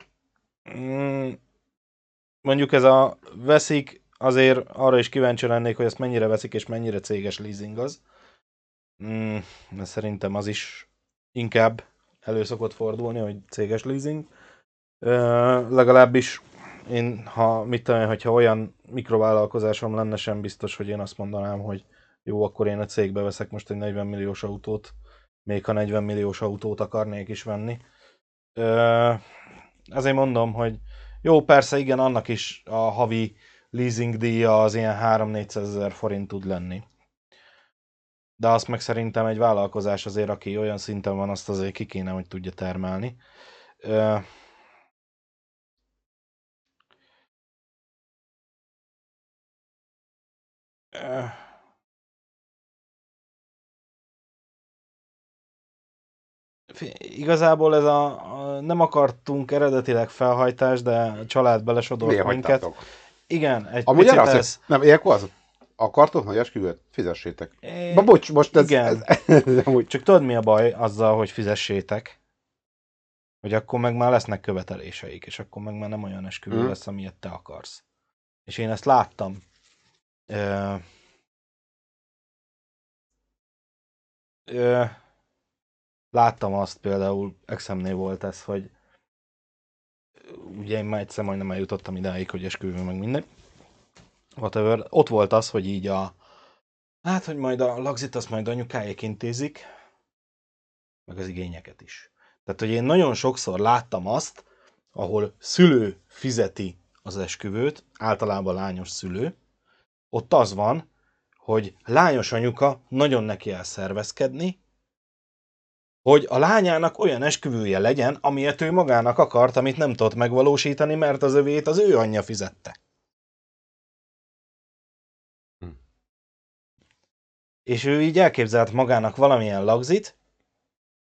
Mm, mondjuk ez a veszik, azért arra is kíváncsi lennék, hogy ezt mennyire veszik, és mennyire céges leasing az. Mm, szerintem az is inkább elő szokott fordulni, hogy céges leasing. Ö, legalábbis én, ha mit tudom, hogyha olyan mikrovállalkozásom lenne, sem biztos, hogy én azt mondanám, hogy jó, akkor én a cégbe veszek most egy 40 milliós autót, még ha 40 milliós autót akarnék is venni. Ö, Azért mondom, hogy jó, persze igen, annak is a havi leasing díja az ilyen 3-400 ezer forint tud lenni. De azt meg szerintem egy vállalkozás azért, aki olyan szinten van, azt azért ki kéne, hogy tudja termelni. Igazából ez a, a, nem akartunk eredetileg felhajtást, de a család belesodort Miért minket. hagytátok? Igen, egy Amúgy picit ez... nem, ilyenkor az, akartok nagy esküvőt? Fizessétek. É, Na bocs, most ez, igen. ez, ez amúgy Csak tudod mi a baj azzal, hogy fizessétek? Hogy akkor meg már lesznek követeléseik, és akkor meg már nem olyan esküvő Mhm. lesz, amilyet te akarsz. És én ezt láttam. Ö, ö, láttam azt például, Exemnél volt ez, hogy ugye én már egyszer majdnem eljutottam idáig, hogy esküvő meg minden. Whatever. Ott volt az, hogy így a hát, hogy majd a lagzit azt majd anyukáék intézik, meg az igényeket is. Tehát, hogy én nagyon sokszor láttam azt, ahol szülő fizeti az esküvőt, általában lányos szülő, ott az van, hogy lányos anyuka nagyon neki el szervezkedni, hogy a lányának olyan esküvője legyen, amilyet ő magának akart, amit nem tudott megvalósítani, mert az övét az ő anyja fizette. Hm. És ő így elképzelt magának valamilyen lagzit,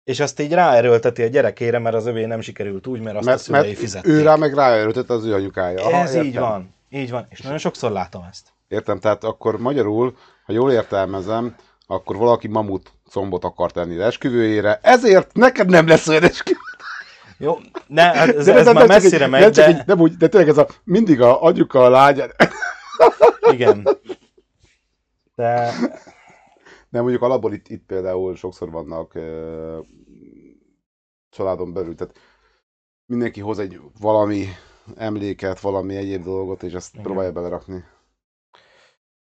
és azt így ráerőlteti a gyerekére, mert az övé nem sikerült úgy, mert azt a mert, szülei mert fizették. ő rá meg ráerőtött az ő anyukája. Aha, Ez így értem. van. Így van. És nagyon sokszor látom ezt. Értem, tehát akkor magyarul, ha jól értelmezem, akkor valaki mamut combot akar tenni esküvőjére, ezért neked nem lesz olyan esküvő. Jó, ne, hát ez, De ez nem- már nem messzire egy- megy, nem de egy- nem úgy, de tényleg ez a, mindig a anyuka, a lány, igen. De nem mondjuk alapból itt, itt például sokszor vannak ö, családon belül, tehát mindenki hoz egy valami emléket, valami egyéb dolgot, és ezt Igen. próbálja belerakni.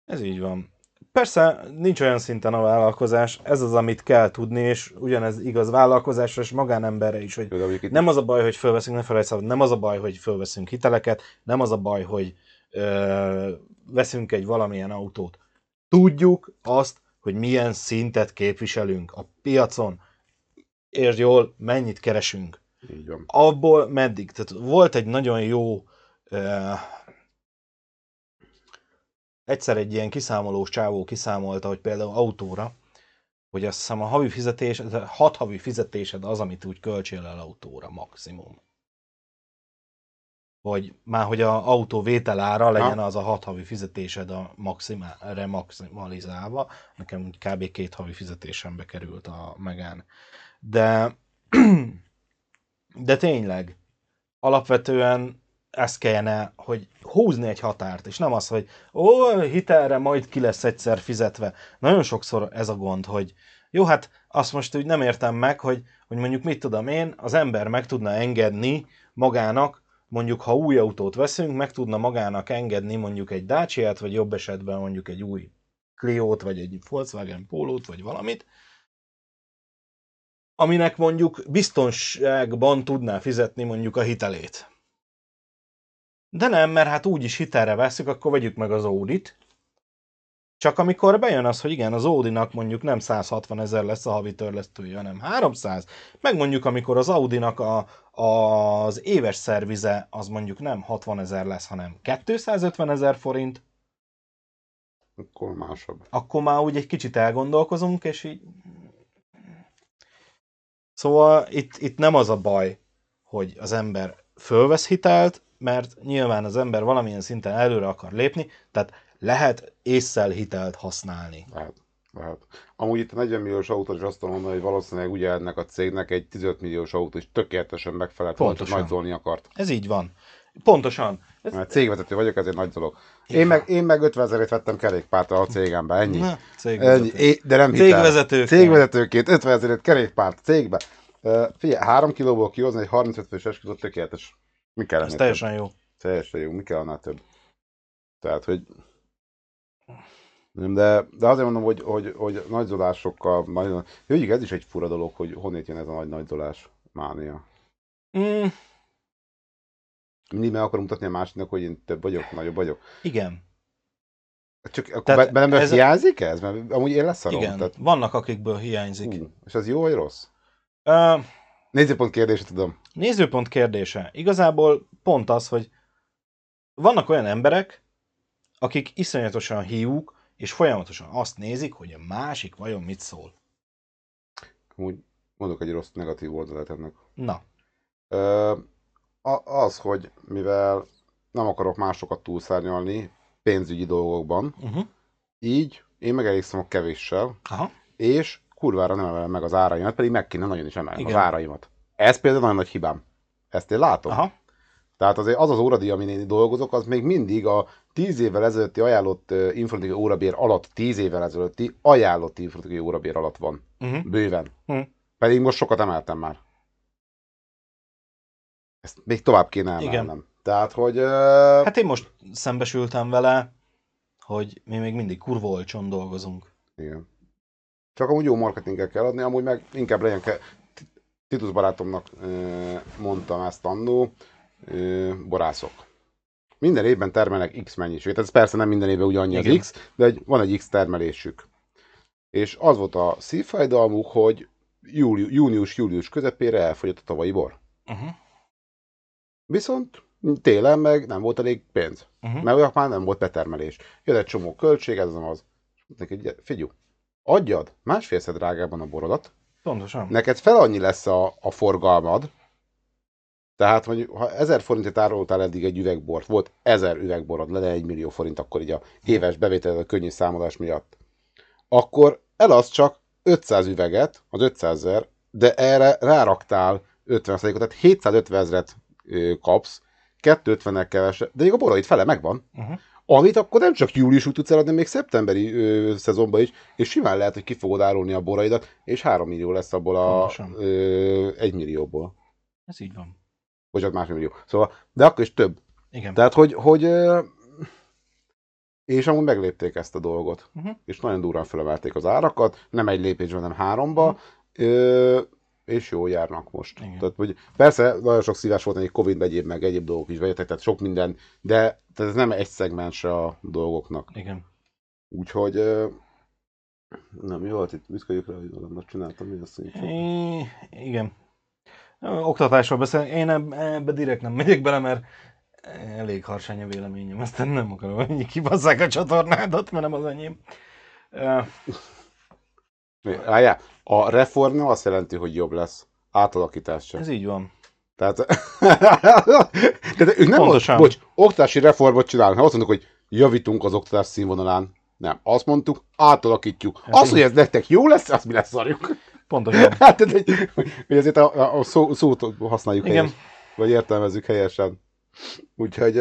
ez így van. Persze nincs olyan szinten a vállalkozás, ez az, amit kell tudni, és ugyanez igaz vállalkozásra és magánemberre is, hogy nem az a baj, hogy fölveszünk, ne felejtsd el, nem az a baj, hogy fölveszünk hiteleket, nem az a baj, hogy ö, veszünk egy valamilyen autót. Tudjuk azt, hogy milyen szintet képviselünk a piacon, és jól, mennyit keresünk. így van. abból meddig? Tehát volt egy nagyon jó egyszer egy ilyen kiszámolós csávó kiszámolta, hogy például autóra, hogy azt hiszem a havi fizetés, hat havi fizetésed az, amit úgy költsél el autóra maximum. Vagy már, hogy a autó vételára legyen az a hat havi fizetésed a maximálre maximalizálva. Nekem úgy kb. két havi fizetésembe került a megán. De de tényleg, alapvetően ez kellene, hogy húzni egy határt, és nem az, hogy ó, hitelre majd ki lesz egyszer fizetve. Nagyon sokszor ez a gond, hogy jó, hát azt most úgy nem értem meg, hogy, hogy mondjuk mit tudom én, az ember meg tudna engedni magának, mondjuk ha új autót veszünk, meg tudna magának engedni mondjuk egy Dacia-t, vagy jobb esetben mondjuk egy új Clio-t, vagy egy Volkswagen Polo-t, vagy valamit, aminek mondjuk biztonságban tudná fizetni mondjuk a hitelét. De nem, mert hát úgyis hitelre veszük, akkor vegyük meg az Audit. Csak amikor bejön az, hogy igen, az Audinak mondjuk nem 160 ezer lesz a havi törlesztője, hanem 300, meg mondjuk amikor az Audinak a, az éves szervize az mondjuk nem 60 ezer lesz, hanem 250 ezer forint, Akkor másabb. akkor már úgy egy kicsit elgondolkozunk, és így... Szóval itt, itt nem az a baj, hogy az ember fölvesz hitelt, mert nyilván az ember valamilyen szinten előre akar lépni, tehát lehet észszel hitelt használni. Lehet. Lehet. Amúgy itt a 40 milliós autó is azt tudom mondani, hogy valószínűleg ugye ennek a cégnek egy 15 milliós autó is tökéletesen megfelelt, hogy Pontosan. nagy zolni akart. Ez így van. Pontosan. Ez, Mert cégvezető vagyok, ez egy nagy dolog. Igen. Én meg, én meg 50 ezerért vettem kerékpárt a cégembe, ennyi. Na, ennyi. É, de nem hitel. Cégvezetőként. Cégvezetőként 50 ezerért kerékpárt cégbe. Uh, figyelj, 3 kilóból kihozni egy 35 fős esküvőt tökéletes. Mi kell Ez ennél teljesen jó. több? Teljesen jó, mi kell annál több? Tehát, hogy nem, de, de azért mondom, hogy, hogy, hogy nagyzolásokkal, majd, hogy ez is egy fura dolog, hogy honnét jön ez a nagy nagyzolás mánia. Mm, Mindig meg akarom mutatni a másiknak, hogy én több vagyok, nagyobb vagyok. Igen. Csak akkor Tehát be- ez- ez... hiányzik ez? Mert amúgy én leszarom. Igen. Tehát, Vannak, akikből hiányzik. hú, és az jó vagy rossz? Ö, Nézőpont kérdése tudom. Nézőpont kérdése. Igazából pont az, hogy vannak olyan emberek, akik iszonyatosan hiúk, és folyamatosan azt nézik, hogy a másik vajon mit szól. Amúgy mondok egy rossz negatív oldalát ennek. Na, Ö, az, hogy mivel nem akarok másokat túlszárnyalni pénzügyi dolgokban, uh-huh. így én megelégszem a kevéssel, aha, és kurvára nem emelem meg az áraimat, pedig meg kéne nagyon is emelni Igen. az áraimat. Ez például nagyon nagy hibám. Ezt én látom. aha, Tehát azért az az óradíj, amin én dolgozok, az még mindig a 10 évvel ezelőtti ajánlott informatikai órabér alatt, 10 évvel ezelőtti ajánlott informatikai órabér alatt van. uh-huh. Bőven. Hm. Pedig most sokat emeltem már. Ezt még tovább kéne emelnem. Igen. Tehát, hogy... Uh, Hát én most szembesültem vele, hogy mi még mindig kurva olcsón dolgozunk. Igen. Csak amúgy jó marketinget kell adni, amúgy meg inkább legyen kell. Titus barátomnak mondtam ezt annó, borászok. Minden évben termelnek X mennyiséget. Ez persze nem minden évben ugyannyi az. X, de egy, van egy X termelésük. És az volt a szívfájdalmuk, hogy júli, június-július közepére elfogyott a tavalyi bor. Uh-huh. Viszont télen meg nem volt elég pénz. Uh-huh. Mert olyan már nem volt betermelés. Jött egy csomó költség, ez az. "Gyere, figyelj, adjad másfélszer drágában a borodat, Pontosan. neked fel annyi lesz a, a forgalmad, tehát mondjuk, ha 1000 forintot árultál eddig egy üvegbort, volt 1000 üvegborod, lenne 1 millió forint akkor így a éves bevételed a könnyű számolás miatt, akkor elasz csak 500 üveget, az 500 ezer, de erre ráraktál 50 ot tehát 750 ezeret kapsz, 250-nel kevesebb, de még a boraid fele megvan, Uh-huh. Amit akkor nem csak júliusig tudsz eladni, még szeptemberi ö, szezonban is, és simán lehet, hogy ki fogod árulni a boraidat, és 3 millió lesz abból a Pontosan. ö, 1 millióból. Ez így van. Bocsánat, másfél millió. Szóval, de akkor is több. Igen. Tehát, hogy, hogy ö, és amúgy meglépték ezt a dolgot. Uh-huh. És nagyon durván felemelték az árakat, nem egy lépésben, hanem háromba, ö, és jó járnak most. Igen. Tehát, hogy persze nagyon sok szívás volt, hogy Covid egyéb, meg egyéb dolgok is bejöttek, tehát sok minden, de tehát ez nem egy szegmens a dolgoknak. Igen. Úgyhogy nem, jó volt itt, büszköljük rá, hogy valamit csináltam, mi azt. I- igen. Oktatásról beszél. Én eb- ebbe direkt nem megyek bele, mert elég harsány a véleményem. Aztán nem akarom, hogy kibasszák a csatornádat, mert nem az enyém. Ö, Álljál, a reform nem azt jelenti, hogy jobb lesz. Átalakítás sem. Ez így van. Tehát, tehát ők nem Pontosan. Bocs, oktatási reformot csinálnak. Nem azt mondjuk, hogy javítunk az oktatás színvonalán. Nem, azt mondtuk, átalakítjuk. Hát Az, így. hogy ez nektek jó lesz, azt mi lesz szarjuk. Pontosan. Hát, tehát, hogy, ezért a, a, szó, szót használjuk Igen. helyes, vagy értelmezzük helyesen. Úgyhogy,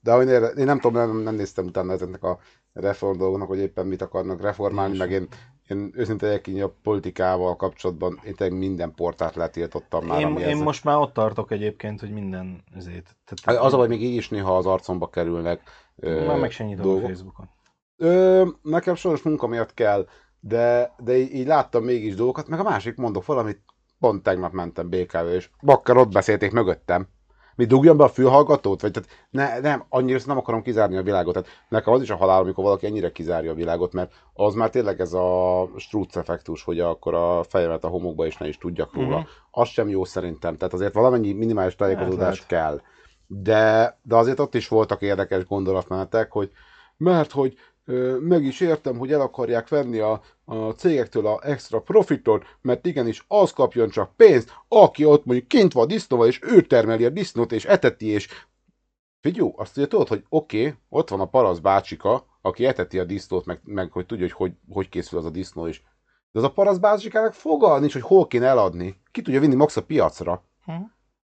de én, én nem tudom, nem, nem néztem utána ezeknek a reform dolgoknak, hogy éppen mit akarnak reformálni, meg én, én őszintén így a politikával kapcsolatban, én tényleg minden portát letiltottam már, Én, én ezzel- most már ott tartok egyébként, hogy minden ezért. Hát Tehát, Az a, hogy még így is néha az arcomba kerülnek Már meg sem nyitom a. Facebookon. Ö, nekem soros munka miatt kell, de, de így, így láttam mégis dolgokat, meg a másik mondok valamit, pont tegnap mentem BKV, és bakker ott beszélték mögöttem. Mi dugjam be a fülhallgatót? Vagy tehát ne, nem, annyira nem akarom kizárni a világot. Tehát nekem az is a halál, amikor valaki ennyire kizárja a világot, mert az már tényleg ez a strúc effektus, hogy akkor a fejemet a homokba is ne is tudjak róla. Mhm. Az sem jó szerintem. Tehát azért valamennyi minimális tájékozódás Hát kell. De, de azért ott is voltak érdekes gondolatmenetek, hogy mert hogy meg is értem, hogy el akarják venni a, a cégektől a extra profitot, mert igenis az kapjon csak pénzt, aki ott mondjuk kint van disznóval, és ő termeli a disznót, és eteti, és figyú, azt ugye tudod, hogy oké, okay, ott van a parasz bácsika, aki eteti a disznót, meg, meg hogy tudja, hogy, hogy hogy készül az a disznó is. De az a parasz bácsikának fogalma nincs, hogy hol kéne eladni. Ki tudja vinni max a piacra. Hm.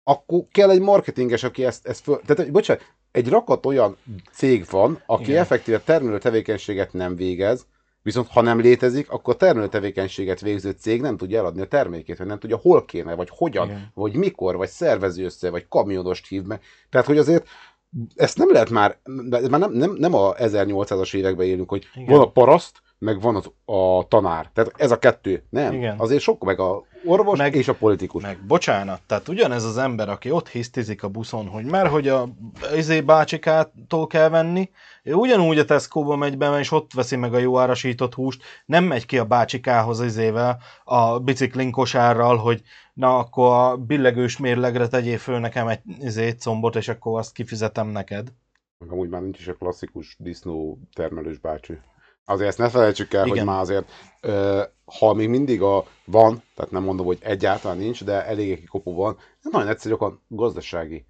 Akkor kell egy marketinges, aki ezt, ezt föl... Tehát, bocsánat, egy rakat olyan cég van, aki Igen. Effektíve termelő tevékenységet nem végez, viszont ha nem létezik, akkor a termelő tevékenységet végző cég nem tudja eladni a termékét, vagy nem tudja hol kéne, vagy hogyan, Igen. Vagy mikor, vagy szervező össze, vagy kamionost hív meg. Tehát, hogy azért ezt nem lehet már, már nem, nem, nem a 1800-as években élünk, hogy. Igen. van a paraszt, meg van az, a tanár. Tehát ez a kettő. Nem. Igen. Azért sok, meg a orvos Meg- és a politikus. Meg bocsánat, tehát ugyanez az ember, aki ott hisztizik a buszon, hogy mert hogy a izé bácsikától kell venni, ő ugyanúgy a Tesco-ba megy be, és ott veszi meg a jó árasított húst, nem megy ki a bácsikához izével, a biciklin kosárral, hogy na akkor a billegős mérlegre tegyél föl nekem egy izé, combot, és akkor azt kifizetem neked. Meg Amúgy már nincs is a klasszikus disznó termelős bácsi. Azért ezt ne felejtsük el, Igen. hogy már azért, ö, ha még mindig a van, tehát nem mondom, hogy egyáltalán nincs, de elég kopó van, nagyon egyszerű a gazdasági.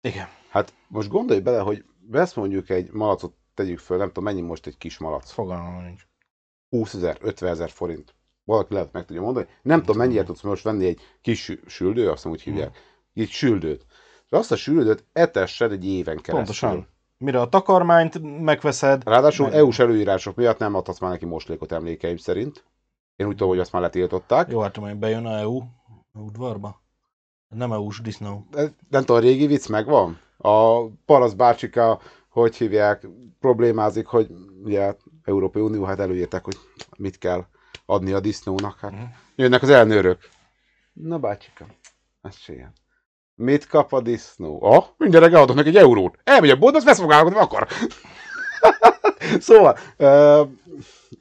Igen. Hát most gondolj bele, hogy vesz mondjuk egy malacot, tegyük föl, nem tudom, mennyi most egy kis malac. Fogalmam nincs. 20 ezer, 50 ezer forint. Valaki lehet meg tudja mondani. Nem tudom, mennyire tudsz most venni egy kis sü- süldő, azt hiszem úgy hívják, egy süldőt. És azt a süldőt etessed egy éven keresztül. Pontosan. Mire a takarmányt megveszed, Ráadásul Meg- EU-s előírások miatt nem adhatsz már neki moslékot emlékeim szerint. Én úgy tudom, hogy azt már letiltották. jó, hát majd bejön a EU udvarba. Nem EU-s disznó. De Nem tudom, a régi vicc megvan? A Parasz bácsika, hogy hívják, problémázik, hogy ugye Európai Unió hát előírták, hogy mit kell adni a disznónak. Hát Mhm. jönnek az elnőrök. Na bácsika, se ilyen. Mit kap a disznó? Ah, minden reggel adok neki egy eurót. Elmegy a boltba, azt vesz magának, amit akar. szóval, ö,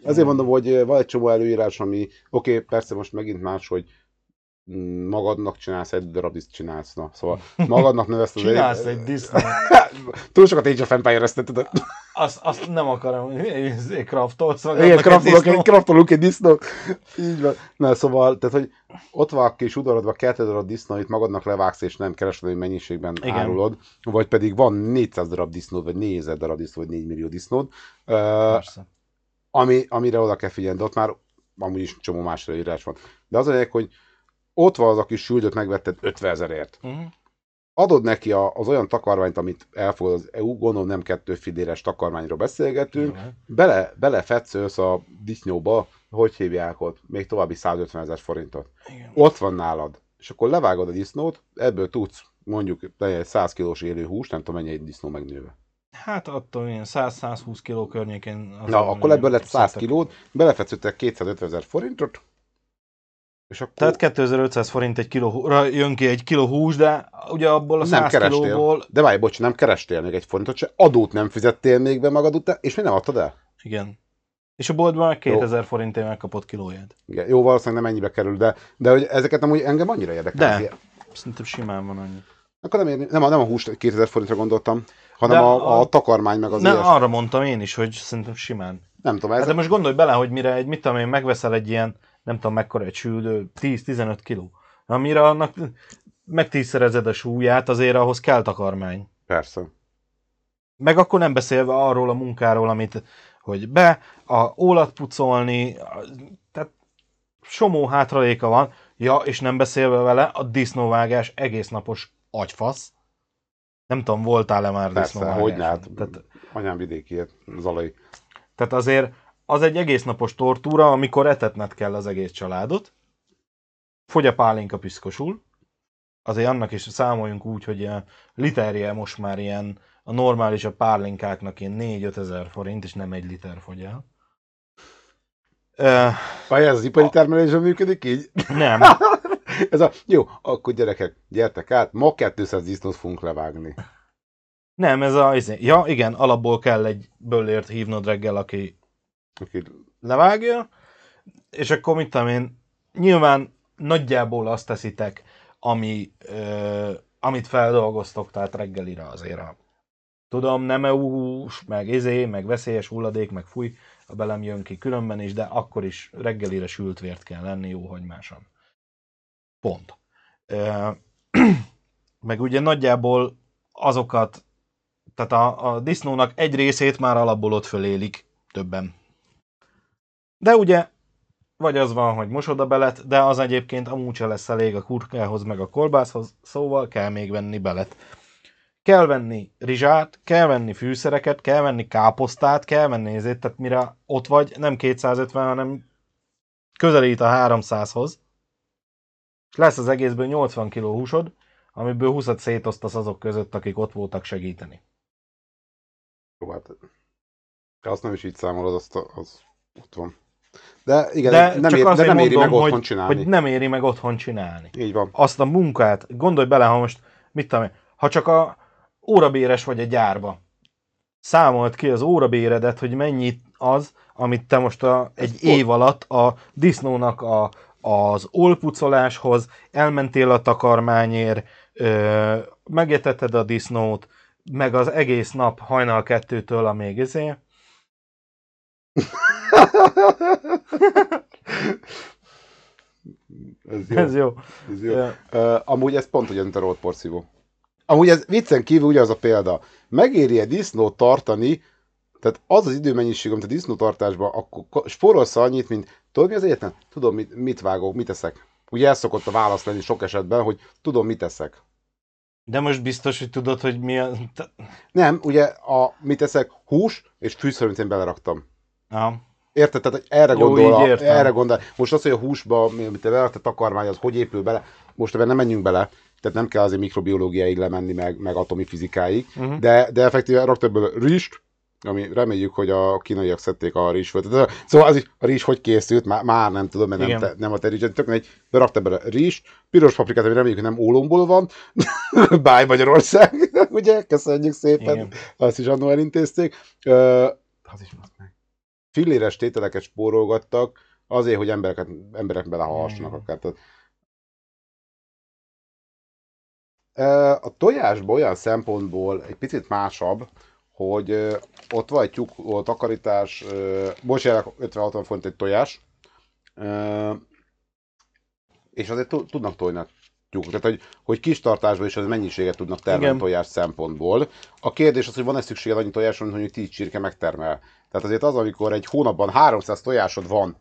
azért mondom, hogy van egy csomó előírás, ami, oké, okay, persze most megint más, hogy magadnak csinálsz, egy darab diszt csinálsz, na, szóval magadnak növeszt az Csinálsz egy disznót. Túl sokat Age of empires tudod? Azt, azt nem akarom, hogy kraftolsz Igen, magadnak egy kraftolok egy, kraftolunk egy disznót. Így van. Na, szóval, tehát, hogy ott van kis udarodva kettő darab disznó, amit magadnak levágsz, és nem kereskedelmi mennyiségben Igen. Igen. árulod, vagy pedig van 400 darab disznód, vagy 4000 darab disznód, vagy 4 millió disznód, Persze. ami, amire oda kell figyelni, de ott már amúgy is csomó más írás van. De az a lényeg, hogy ott van az a kis süldöt, megvetted 50 ezerért. Uh-huh. Adod neki a, az olyan takarmányt, amit elfogad az EU, gondolom nem kettő filéres takarmányról beszélgetünk, bele, belefetszölsz a disznóba, hogy hívják ott, még további 150 ezer forintot. Igen. Ott van nálad. És akkor levágod a disznót, ebből tudsz mondjuk egy 100 kilós élő hús, nem tudom mennyi egy disznó megnőve. Hát attól ilyen 100-120 kiló környékén. Na, akkor ebből lett 100 szedtek. kilót, belefetszöltek 250 ezer forintot, és akkor Tehát 2500 forint egy kilóra jön ki egy kiló hús, de ugye abból a nem 100 kerestél. kilóból... De várj, bocs, nem kerestél még egy forintot se, adót nem fizettél még be magad után, és mi nem adtad el? Igen. És a boltban meg 2000 forintért megkapott kilóját. Igen, jó, valószínűleg nem ennyibe kerül, de, de hogy ezeket amúgy engem annyira érdekel. De. Szerintem simán van annyi. Akkor nem, érni, nem, a, nem a hús 2000 forintra gondoltam, hanem De a, a- a, takarmány meg az Ne, ilyes. arra mondtam én is, hogy szerintem simán. Nem tudom, Hát ez de most gondolj bele, hogy mire egy, mit tudom én, megveszel egy ilyen, nem tudom mekkora egy süldő, 10-15 kiló. Amire annak megtízszerezed a súlyát, azért ahhoz kell takarmány. persze. Meg akkor nem beszélve arról a munkáról, amit, hogy be, a ólat pucolni, tehát somó hátraléka van, ja, és nem beszélve vele, a disznóvágás egész napos agyfasz. Nem tudom, voltál-e már Persze, disznóvágáson? hogy ne, hát Tehát, anyám vidéki, Zalai. tehát azért az egy egész napos tortúra, amikor etetned kell az egész családot. Fogy a pálinka piszkosul. Azért annak is számoljunk úgy, hogy a literje most már ilyen a normális a pálinkáknak ilyen 4-5 ezer forint, és nem egy liter fogy el. Vagy ez az ipari termelésben működik így? nem, ez a, jó, akkor gyerekek, gyertek át, ma 200 disznót fogunk levágni. nem, ez a, izé- ja igen, alapból kell egy böllért hívnod reggel, aki Aki, levágja, és akkor mit tudom én, nyilván nagyjából azt teszitek, ami, ö, amit feldolgoztok, tehát reggelire azért a tudom, nem EU-s, meg izé, meg veszélyes hulladék, meg fúj, a belem jön ki különben is, de akkor is reggelire sült vért kell lenni jó hagymásan. Pont. Ö, meg ugye nagyjából azokat, tehát a, a disznónak egy részét már alapból ott fölélik többen. De ugye, vagy az van, hogy mosod a belet, de az egyébként amúgy se lesz elég a kurkához meg a kolbászhoz, szóval kell még venni belet. Kell venni rizsát, kell venni fűszereket, kell venni káposztát, kell venni ezért, tehát mire ott vagy, nem 250, hanem közelít a 300-hoz. És lesz az egészből 80 kg húsod, amiből 20 szétosztasz azok között, akik ott voltak segíteni. jó, hát, azt nem is így számolod, azt az ott van. De igen, De, nem, csak ér, de nem éri mondom, meg otthon hogy, csinálni. hogy nem éri meg otthon csinálni. Így van. Azt a munkát, gondolj bele, ha most, mit tudom én, ha csak a órabéres vagy a gyárba, számolt ki az órabéredet, hogy mennyit az, amit te most a, egy pont- év alatt a disznónak a, az olpucoláshoz elmentél a takarmányért, ö, megeteted a disznót, meg az egész nap hajnal kettőtől a még izé. Ez jó. Ez jó. Ez jó. Ö, Uh, amúgy ez pont ugyan, mint a rolt porszívó. Amúgy ez viccen kívül ugyanaz a példa. Megéri egy disznót tartani, tehát az az időmennyiség, amit a disznótartásban, akkor ko- spórolsz annyit, mint tudod mi az egyetlen? Tudom, mit, mit vágok, mit eszek. Ugye ez szokott a válasz lenni sok esetben, hogy tudom, mit eszek. De most biztos, hogy tudod, hogy mi a... Nem, ugye a mit eszek, hús és fűször, amit én beleraktam. Ah, Érted? Tehát erre Jó, gondol, a, erre gondol. Most az, hogy a húsba, mi- amit te belerakta takarmány, az hogy épül bele, most ebben nem menjünk bele, tehát nem kell azért mikrobiológiáig lemenni, meg, meg atomi fizikáig, uh-huh. de, de effektíven raktak bele rizst, ami reméljük, hogy a kínaiak szedték a rizsföldet. Szóval az is, a rizs hogy készült, már, már nem tudom, mert nem, te, nem a te rizsed, tök egy, berakta bele rizst, piros paprikát, ami reméljük, hogy nem ólomból van, báj Magyarország, ugye, köszönjük szépen, Igen. azt is annól elintézték. Ö, az is meg. Filléres tételeket spórolgattak, azért, hogy embereket, emberek belehassanak Igen. akár. Tehát, a tojásban olyan szempontból egy picit másabb, hogy ott van egy tyúk, takarítás, most jelenleg 50-60 font egy tojás, és azért tu- tudnak tojni a tyúkok. Tehát, hogy, hogy kis tartásban is az mennyiséget tudnak termelni Igen. tojás szempontból. A kérdés az, hogy van-e szükséged annyi tojásra, mint mondjuk 10 csirke megtermel. Tehát azért az, amikor egy hónapban 300 tojásod van,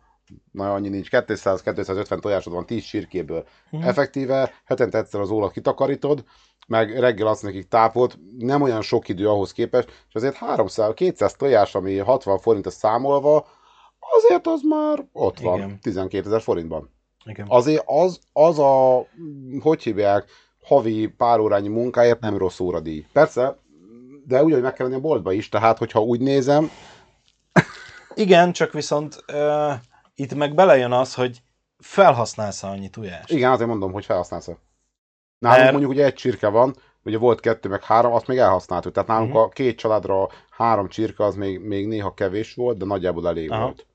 na annyi nincs, 200-250 tojásod van 10 csirkéből. Mhm. Effektíve hetente egyszer az ólat kitakarítod, meg reggel adsz nekik tápot, nem olyan sok idő ahhoz képest, és azért 300, 200 tojás, ami 60 forint számolva, azért az már ott van, Igen. 12 ezer forintban. Igen. Azért az, az a, hogy hívják, havi pár órányi munkáért nem rossz óradíj. Persze, de ugyanúgy meg kell lenni a boltba is, tehát hogyha úgy nézem, Igen, csak viszont uh, itt meg belejön az, hogy felhasználsz annyi tujást. igen, azért mondom, hogy felhasználsz. Nálunk Mert- mondjuk ugye egy csirke van, ugye volt kettő, meg három, azt még elhasználtuk. Tehát nálunk Mhm. a két családra három csirke, az még, még néha kevés volt, de nagyjából elég Aha. volt.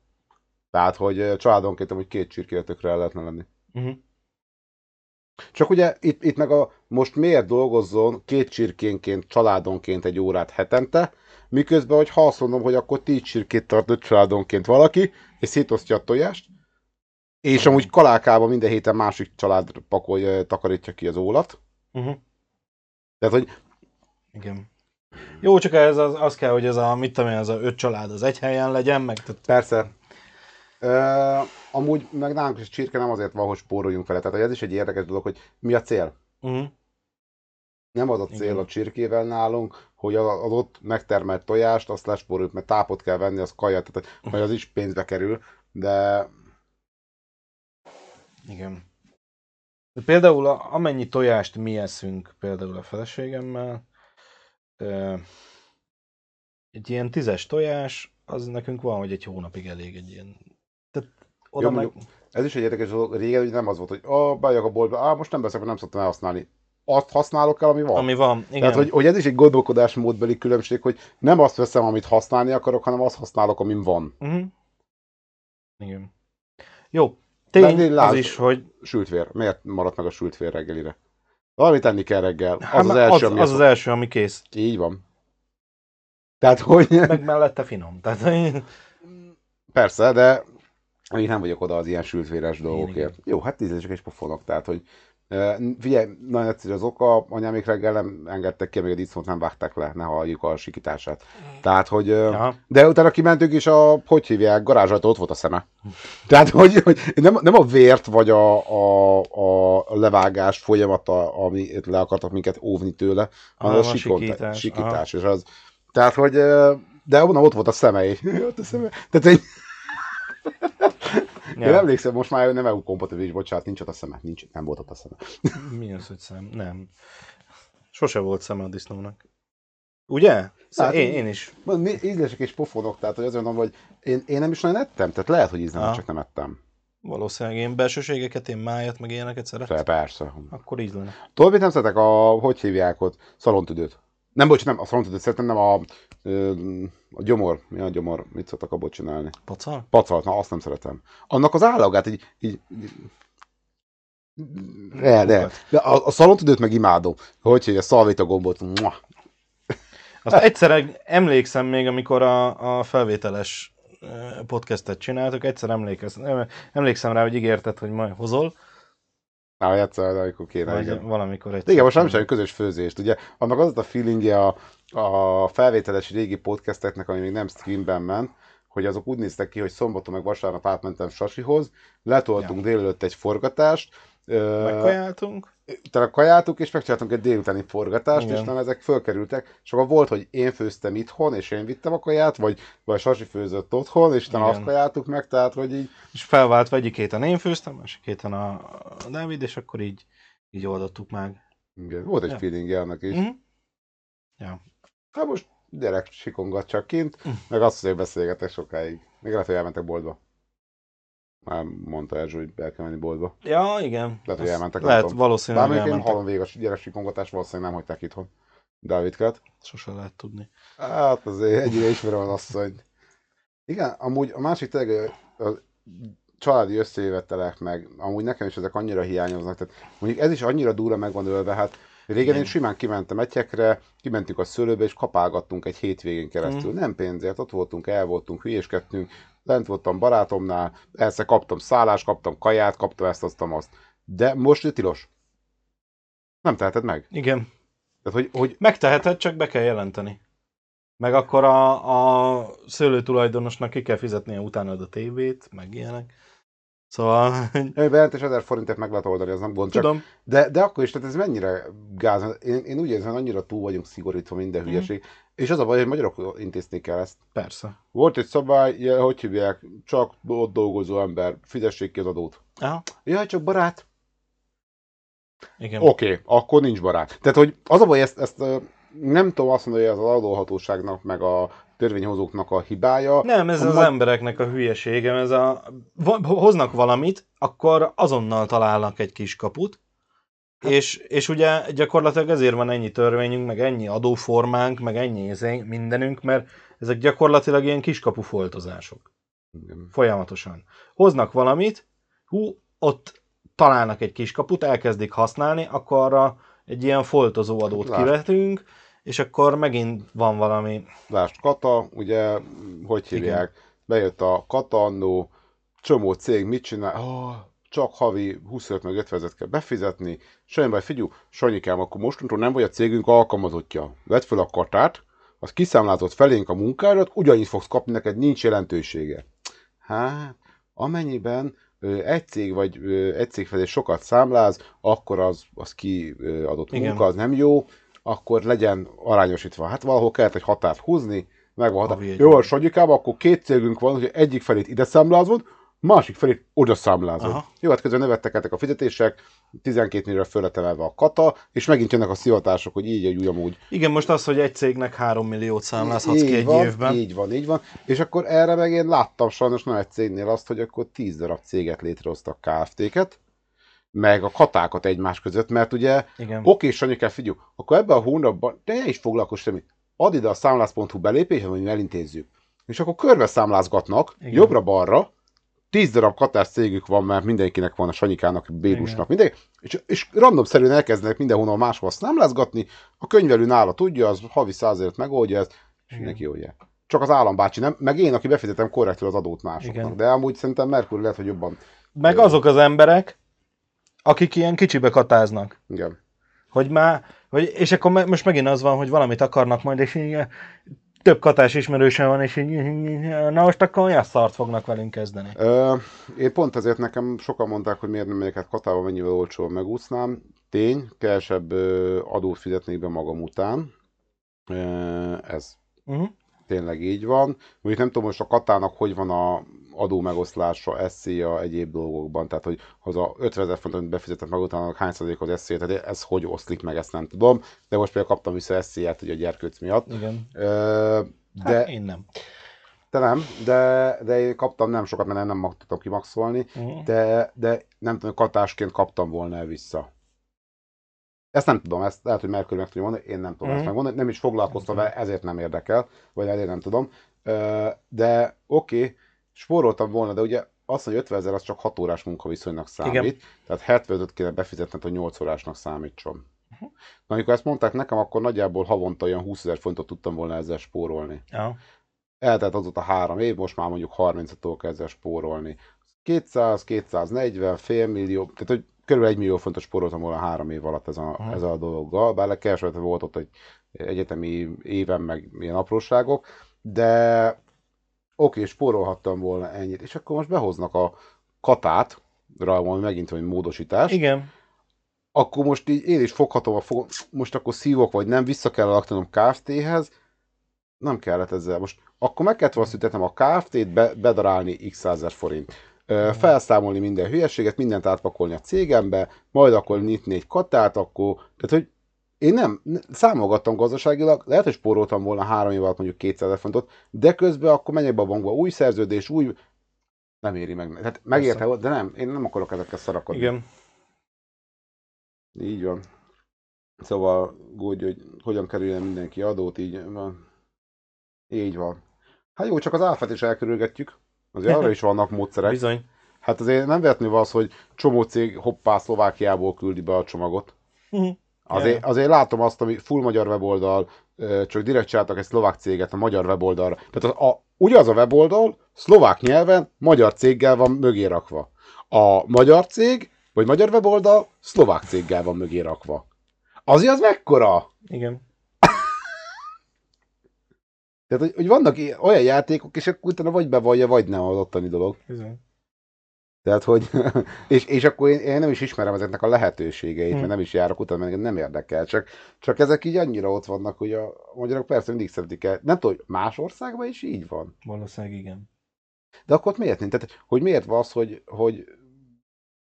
Tehát, hogy családonként hogy két csirkére tökre el lehetne lenni. Uh-huh. Csak ugye itt, itt meg a most miért dolgozzon két csirkénként, családonként egy órát hetente, miközben, hogy ha azt mondom, hogy akkor tíz csirkét tart öt családonként valaki, és szétosztja a tojást, és amúgy kalákában minden héten másik család pakolja, takarítja ki az ólat. Uh-huh. Tehát, hogy Igen. Jó, csak ez az, az kell, hogy ez a, mit tudom én, ez a öt család az egy helyen legyen, meg tehát, persze, ö, amúgy meg nálunk is csirke nem azért van, hogy spóroljunk vele. Tehát ez is egy érdekes dolog, hogy mi a cél. uh-huh. Nem az a cél Igen. a csirkével nálunk, hogy az ott megtermelt tojást, azt lespóroljuk, mert tápot kell venni, az kaja, tehát majd az is pénzbe kerül, de Igen. De például a, amennyi tojást mi eszünk, például a feleségemmel, ö, egy ilyen tízes tojás, az nekünk van, hogy egy hónapig elég egy ilyen. Tehát oda Jó, meg... ez is egy érdekes dolog. Régen ugye nem az volt, hogy ah, bejövök a boltba, ah, most nem veszek, mert nem szoktam elhasználni. Azt használok el, ami van. Ami van, igen. Tehát, hogy, hogy ez is egy gondolkodásmódbeli különbség, hogy nem azt veszem, amit használni akarok, hanem azt használok, amin van. Uh-huh. Igen. Jó, De tény az lásd- is, hogy Sült vér. Miért maradt meg a sült vér reggelire? Valamit tenni kell reggel. Az hát az, az, első, az, ami az, az első, ami kész. Így van. Tehát, hogy... Meg mellette finom. Tehát, Persze, de én nem vagyok oda az ilyen sültvéres dolgokért. Jó, hát tízesek és pofonok, tehát, hogy figyelj, nagyon egyszerű az oka, anyámék reggel nem engedtek ki, még a disznót nem vágták le, ne halljuk a sikítását. Tehát, hogy, Aha. de utána kimentünk, és a, hogy hívják, garázsajtó ott volt a szeme. Tehát, hogy, hogy nem, nem a vért, vagy a, a, a levágás folyamata, ami le akartak minket óvni tőle, hanem a, a sikítás, sikítás. És az, tehát, hogy, de onnan ott volt a szemei. ott a szeme. Tehát, hogy Ja. én emlékszem, most már nem EU kompatibilis, bocsánat, nincs ott a szeme. Nincs, nem volt ott a szeme. Mi az, hogy szem? Nem. Sose volt szeme a disznónak. Ugye? Hát, én, én is. Ízlések és pofonok, tehát hogy azért mondom, hogy én, én nem is nagyon ettem, tehát lehet, hogy ízlem, Aha. csak nem ettem. Valószínűleg én belsőségeket, én májat, meg ilyeneket szeretem. Persze. Akkor így lenne. Tudod, mit nem szeretek? A, hogy hívják ott? Szalontüdőt. Nem, bocs, nem, a szalontüdőt szeretem, nem a, a gyomor. Mi a gyomor? Mit szoktak abból csinálni? Pacal? Pacalt, na azt nem szeretem. Annak az állagát így, így, így de, de. de a, a szalontüdőt meg imádom. Hogy hívja, szalvita gombot. Mua. Azt egyszer emlékszem még, amikor a, a felvételes podcastet csináltuk, egyszer emlékszem, emlékszem rá, hogy ígérted, hogy majd hozol, Na, egyszer, amikor kéne, vagy igen. valamikor. De igen, most nem semmi közös főzést, ugye? Annak az a feelingje a, a felvételes régi podcasteknek, ami még nem streamben ment, hogy azok úgy néztek ki, hogy szombaton meg vasárnap átmentem Sasihoz, letoltunk ja. délelőtt egy forgatást, Megkajáltunk. Utána kajáltuk, és megcsináltunk egy délutáni forgatást, Igen. és nem ezek fölkerültek, és akkor volt, hogy én főztem itthon, és én vittem a kaját, vagy, vagy Sasi főzött otthon, és utána Igen. azt kajáltuk meg, tehát, hogy így, És felváltva egyik héten én főztem, másik héten a, a Dávid, és akkor így, így oldottuk meg. igen, volt egy Ja. feelingje annak is. Mhm. Ja. Hát most gyerek sikongat csak kint, Mm. meg azt, hogy beszélgetek sokáig. Még lehet, hogy elmentek boltba. Már mondta Erzső, hogy el kell menni boltba. Ja, igen. Lehet, hogy elmentek, Lehet, valószínűleg Bár elmentek. halom végig a gyerek sikongatás, valószínűleg nem hagyták itthon. Dávidkát. Sose lehet tudni. Hát azért egyre ismerem az asszonyt. Igen, amúgy a másik tényleg a családi összejövetelek meg, amúgy nekem is ezek annyira hiányoznak, tehát mondjuk ez is annyira durva meg van ölve, hát régen Igen. én simán kimentem egyekre, kimentünk a szőlőbe, és kapálgattunk egy hétvégén keresztül. Mhm. Nem pénzért, ott voltunk, el voltunk, hülyéskedtünk, lent voltam barátomnál, persze kaptam szállást, kaptam kaját, kaptam ezt, azt, azt. De most tilos. Nem teheted meg. Igen. Tehát, hogy, hogy Megteheted, csak be kell jelenteni. Meg akkor a, a szőlőtulajdonosnak ki kell fizetnie utána a tévét, meg ilyenek. Szóval, bejelentés 1000 forintért meg lehet oldani, az nem gond. Csak tudom, De, de akkor is, tehát ez mennyire gáz. Én, én úgy érzem, annyira túl vagyunk szigorítva minden hülyeség. És az a baj, hogy magyarok intéznék el ezt. persze. Volt egy szabály, hogy hívják, csak ott dolgozó ember, fizessék ki az adót. Aha, Jaj, csak barát. igen. Oké, okay, akkor nincs barát. Tehát, hogy az a baj, ezt, ezt nem tudom azt mondani, hogy ez az adóhatóságnak, meg a törvényhozóknak a hibája. Nem, ez az ma- embereknek a hülyesége, ez a... hoznak valamit, akkor azonnal találnak egy kis kaput, Hát- és, és ugye gyakorlatilag ezért van ennyi törvényünk, meg ennyi adóformánk, meg ennyi mindenünk, mert ezek gyakorlatilag ilyen kiskapu foltozások. Igen. Folyamatosan. Hoznak valamit, hú, ott találnak egy kiskaput, elkezdik használni, akkor arra egy ilyen foltozó adót Lásd. kivetünk, és akkor megint van valami... Lásd, Kata, ugye, hogy hívják, bejött a Kata annó, csomó cég mit csinál, oh, csak havi 25 meg 50 ezeret kell befizetni, semmi baj, figyelj, Sanyikám, akkor mostantól nem vagy a cégünk alkalmazottja. Vedd fel a katát, az kiszámlázott felénk a munkádat, ugyannyit fogsz kapni, neked nincs jelentősége. Hát, amennyiben ö, egy cég vagy ö, egy cég felé sokat számláz, akkor az, az kiadott Igen. munka, az nem jó, akkor legyen arányosítva. Hát valahol kellett egy határt húzni, meg van határ. Jó, a Sanyikában akkor két cégünk van, hogy egyik felét ide számlázod, másik felét oda számlázod. Aha. Jó, hát közben növettek ezek a fizetések, 12 millióra fölletelve a kata, és megint jönnek a szivatások, hogy így, úgy, amúgy. Igen, most az, hogy egy cégnek 3 milliót számlázhatsz Így ki egy van, évben. Így van, így van. És akkor erre meg én láttam sajnos nem egy cégnél azt, hogy akkor 10 darab céget létrehoztak KFT-ket, meg a katákat egymás között, mert ugye Igen. Oké, Sanyikám, figyelj, akkor ebben a hónapban te ne is foglalkozz semmit. Add ide a számlász.hu belépéshez, hogy elintézzük. És akkor körbe számlázgatnak, jobbra-balra, tíz darab katás cégük van, mert mindenkinek van a Sanyikának, Bérusnak, minden, és, és randomszerűen elkezdenek mindenhol máshol számlázgatni, a könyvelő nála tudja, az havi százért megoldja ezt, és mindenki oldja. Csak az állambácsi nem, meg én, aki befizetem korrektül az adót másoknak. Igen. De amúgy szerintem Merkur lehet, hogy jobban. Meg azok az emberek, akik ilyen kicsibe katáznak. Igen. Hogy már, hogy, és akkor me- most megint az van, hogy valamit akarnak majd, és így, eh, több katás ismerősen van, és így, na most akkor olyan szart fognak velünk kezdeni. Ö, én pont ezért nekem sokan mondták, hogy miért nem megyek át Katába, mennyivel olcsóan megúsznám. Tény, kevesebb adót fizetnék be magam után. Ö, ez Uh-huh. tényleg így van. Mondjuk nem tudom most a katának hogy van a adó megoszlása, SZIA, egyéb dolgokban, tehát hogy az a 50 ezer fontot befizetett meg utána hány százalék az SZIA, tehát ez hogy oszlik meg, ezt nem tudom, de most például kaptam vissza SZIA-t ugye a gyerkőc miatt. Igen. Ö, de Hát én nem. te nem, de, de én kaptam nem sokat, mert nem, nem tudtam kimaxolni, Uh-huh. de, de nem tudom, katásként kaptam volna vissza. Ezt nem tudom, ezt lehet, hogy Merkül meg tudja mondani, én nem tudom Mhm. ezt megmondani, nem is foglalkoztam vele, ezért nem érdekel, vagy ezért nem tudom. De oké, okay, spóroltam volna, de ugye azt, hogy 50 ezer az csak 6 órás munkaviszonynak számít, Igen. tehát 75 kéne befizetned, hogy 8 órásnak számítson. Na, amikor ezt mondták nekem, akkor nagyjából havonta olyan 20 ezer fontot tudtam volna ezzel spórolni Ja. eltelt azóta három év, most már mondjuk 30-tól kezdve spórolni. 200, 240, fél millió, tehát hogy körülbelül egy millió fontos spóroltam volna három év alatt ez a, Aha. ez a dologgal, bár legkevesebb volt ott egy egyetemi éven, meg ilyen apróságok, de oké, spórolhattam volna ennyit, és akkor most behoznak a katát, rá van megint hogy módosítás, Igen. akkor most így én is foghatom a fogom, most akkor szívok, vagy nem, vissza kell laktanom Kft-hez, nem kellett ezzel. Most akkor meg kellett volna a Kft-t, be, bedarálni x százer forint. Ö, felszámolni minden hülyeséget, mindent átpakolni a cégembe, majd akkor nyitni egy katát, akkor, tehát hogy én nem, ne- számolgattam gazdaságilag, lehet, hogy spóroltam volna három év alatt mondjuk 200 ezer fontot, de közben akkor menjek be a bankba, új szerződés, új, nem éri meg. Tehát megérte, de nem, én nem akarok ezekkel szarakodni. Igen. Így van. Szóval úgy, hogy hogyan kerüljen mindenki adót, így van. Így van. Hát jó, csak az áfát is elkerülgetjük. Azért arra is vannak módszerek. Bizony. Hát azért nem vehetnő az, hogy csomó cég hoppá Szlovákiából küldi be a csomagot. Azért, azért látom azt, ami full magyar weboldal, csak direkt csináltak egy szlovák céget a magyar weboldalra. Tehát az, a, ugyanaz a weboldal, szlovák nyelven, magyar céggel van mögé rakva. A magyar cég, vagy magyar weboldal, szlovák céggel van mögé rakva. Azért az mekkora? Igen. Tehát, hogy, hogy vannak olyan játékok, és akkor utána vagy bevallja, vagy nem az ottani dolog. Bizony. Tehát, hogy, és, és akkor én, én nem is ismerem ezeknek a lehetőségeit, Hm. mert nem is járok utána, mert nem érdekel. Csak, csak ezek így annyira ott vannak, hogy a magyarok persze mindig szeretik el. Nem tudom, hogy más országban is így van. Valószínűleg igen. De akkor ott miért nincs? Tehát, hogy miért van az, hogy, hogy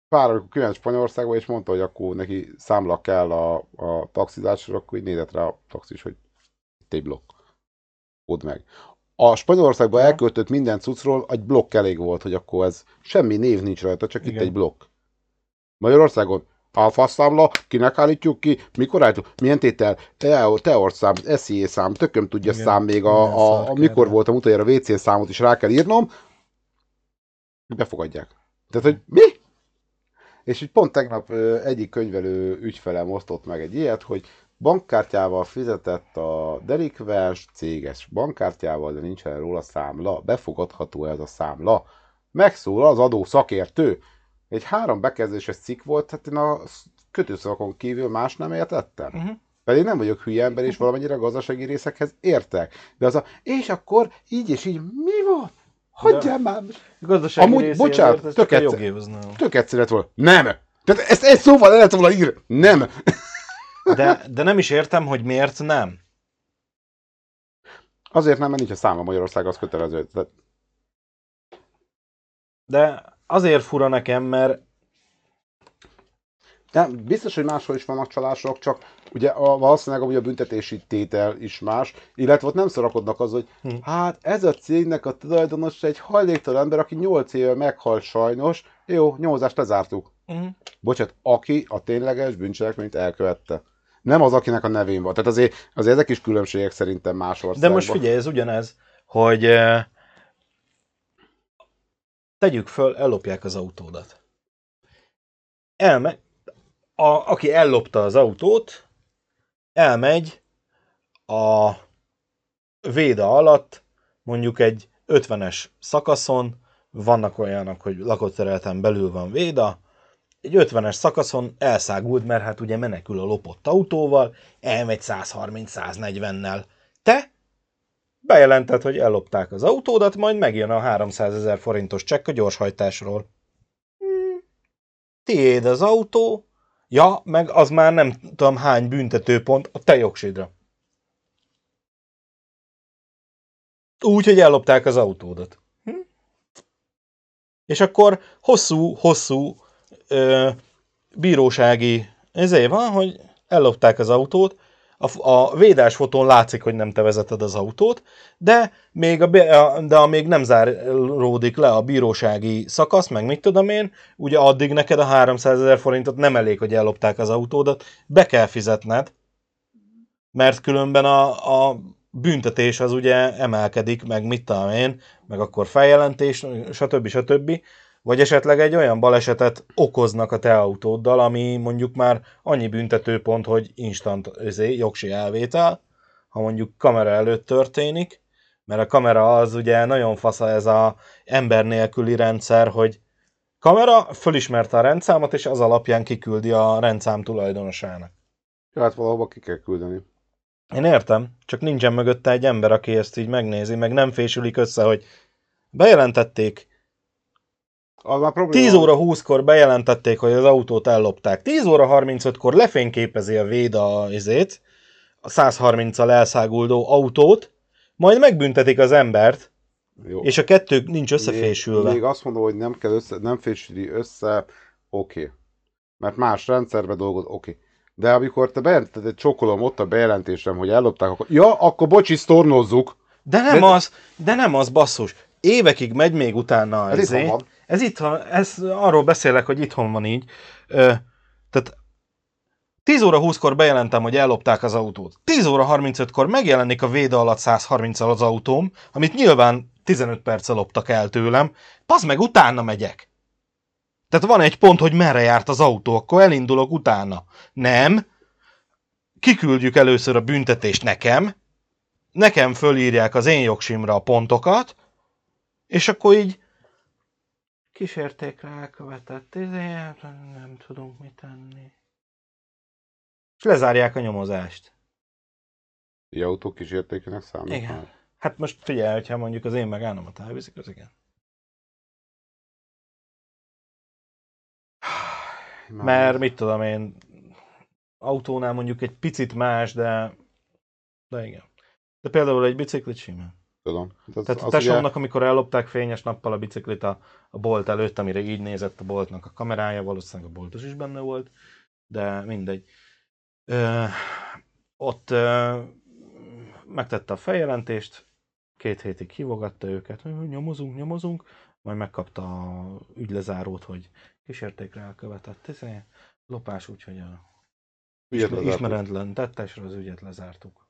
pár, amikor kiment Spanyolországba, és mondta, hogy akkor neki számla kell a, a taxizásra, akkor így nézett rá a taxis, hogy itt egy blokk. Odd meg. A Spanyolországban Ja. elköltött minden cuccról egy blokk elég volt, hogy akkor ez semmi név nincs rajta, csak itt Igen. egy blokk. Magyarországon alfa számla, kinek állítjuk ki, mikor állítjuk, milyen tétel, te, teorszám, SZIE szám, tököm tudja Igen. szám, még a, a, a, mikor rá. voltam utoljára WC számot is rá kell írnom, befogadják. Tehát, hogy mi? És így pont tegnap egyik könyvelő ügyfelem osztott meg egy ilyet, hogy bankkártyával fizetett a delikvens céges bankkártyával, de nincsen róla számla. Befogadható ez a számla. Megszól az adó szakértő. Egy három bekezdéses cikk volt, hát én a kötőszavakon kívül más nem értettem. Uh-huh. Pedig nem vagyok hülye ember, és valamennyire a gazdasági részekhez értek. De az a, és akkor így és így, mi van? Hagyjál már! Gazdasági Amúgy, bocsánat, tök egyszer-. Tök egyszerű lett volna. Nem! Tehát ezt egy szóval le lett volna írni. Nem! De, de nem is értem, hogy miért nem. Azért nem, mert nincs a száma Magyarország, az kötelező. Tehát De azért fura nekem, mert Nem, biztos, hogy máshol is vannak csalások, csak ugye a, valószínűleg amúgy a büntetési tétel is más, illetve ott nem szorakodnak az, hogy Hm. hát ez a cégnek a tulajdonos egy hajléktalan ember, aki 8 éve meghalt sajnos, jó, nyolzást lezártuk. uh-huh. Bocsát, aki a tényleges bűncselekményt elkövette. Nem az, akinek a nevén van. Tehát azért, azért ezek is különbségek szerintem más De országban. most figyelj, ez ugyanez, hogy eh, tegyük föl, ellopják az autódat. Elme, a, aki ellopta az autót, elmegy a véda alatt, mondjuk egy 50-es szakaszon, vannak olyanok, hogy lakott területen belül van véda, egy 50-es szakaszon elszágult, mert hát ugye menekül a lopott autóval, elmegy 130-140-nel. Te bejelented, hogy ellopták az autódat, majd megjön a 300 ezer forintos csekk a gyorshajtásról. Hmm. Tiéd az autó, ja, meg az már nem tudom hány büntetőpont a te jogsidra. Úgy, hogy ellopták az autódat. Hm? És akkor hosszú-hosszú bírósági ezért van, hogy ellopták az autót, a, a védás fotón látszik, hogy nem te vezeted az autót, de még, a, de még nem záródik le a bírósági szakasz, meg mit tudom én, ugye addig neked a 300 ezer forintot nem elég, hogy ellopták az autódat, be kell fizetned, mert különben a, a büntetés az ugye emelkedik, meg mit tudom én, meg akkor feljelentés, stb. stb. Vagy esetleg egy olyan balesetet okoznak a te autóddal, ami mondjuk már annyi büntetőpont, hogy instant özé, jogsi elvétel, ha mondjuk kamera előtt történik, mert a kamera az ugye nagyon fasza ez a ember nélküli rendszer, hogy kamera fölismerte a rendszámot, és az alapján kiküldi a rendszám tulajdonosának. Hát valahova ki kell küldeni. Én értem, csak nincsen mögötte egy ember, aki ezt így megnézi, meg nem fésülik össze, hogy bejelentették, az már probléma. 10 óra 20-kor bejelentették, hogy az autót ellopták. 10 óra 35-kor lefényképezi a véd a izét, a 130-al elszáguldó autót, majd megbüntetik az embert, Jó. és a kettő nincs összefésülve. Még, még azt mondom, hogy nem kell össze, nem fésüli össze, oké. Okay. Mert más rendszerbe dolgoz, oké. Okay. De amikor te bejelented egy csokolom ott a bejelentésem, hogy ellopták, akkor ja, akkor bocsi, sztornozzuk. De nem de... az, de nem az, basszus. Évekig megy még utána ez. Izé. Ez itthon, ez arról beszélek, hogy itthon van így. Ö, tehát 10 óra 20-kor bejelentem, hogy ellopták az autót. 10 óra 35-kor megjelenik a véde alatt 130 al az autóm, amit nyilván 15 perccel loptak el tőlem. Pazd meg, utána megyek. Tehát van egy pont, hogy merre járt az autó, akkor elindulok utána. Nem. Kiküldjük először a büntetést nekem, nekem fölírják az én jogsimra a pontokat, és akkor így kísértékre elkövetett, ezért nem tudunk mit tenni. És lezárják a nyomozást. Egy autó kísértékének számít Igen. Már? Hát most figyelj, hogyha mondjuk az én megállamat elviszik, az igen. Már Mert mit tudom én, autónál mondjuk egy picit más, de, de igen. De például egy biciklit simán. Tudom. Az, Tehát a tesómnak, ugye... amikor ellopták fényes nappal a biciklit a, a bolt előtt, amire így nézett a boltnak a kamerája, valószínűleg a boltos is benne volt, de mindegy. Ö, ott ö, megtette a feljelentést, két hétig hívogatta őket, hogy nyomozunk, nyomozunk, majd megkapta a ügylezárót, hogy kísértékre elkövetett ezért, lopás, úgyhogy a ismeretlen tettesre az ügyet lezártuk.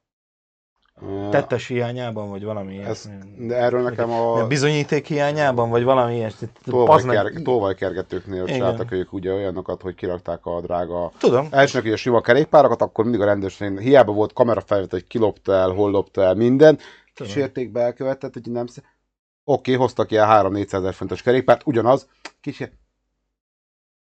Tettes hiányában, vagy valami Ez, De erről nekem a... Bizonyíték hiányában, vagy valami ilyesmi. Tolvajkergetőknél tolvajkergetőknél csináltak ők ugye olyanokat, hogy kirakták a drága... Tudom. Elsőnek ugye a sima kerékpárakat, akkor mindig a rendőrség, hiába volt kamerafelvétel, hogy kilopta el, hol lopta el, minden. Kísérték be elkövetett, hogy nem... Oké, okay, hoztak ilyen 3-400 ezer fontos kerékpárt, ugyanaz, kísért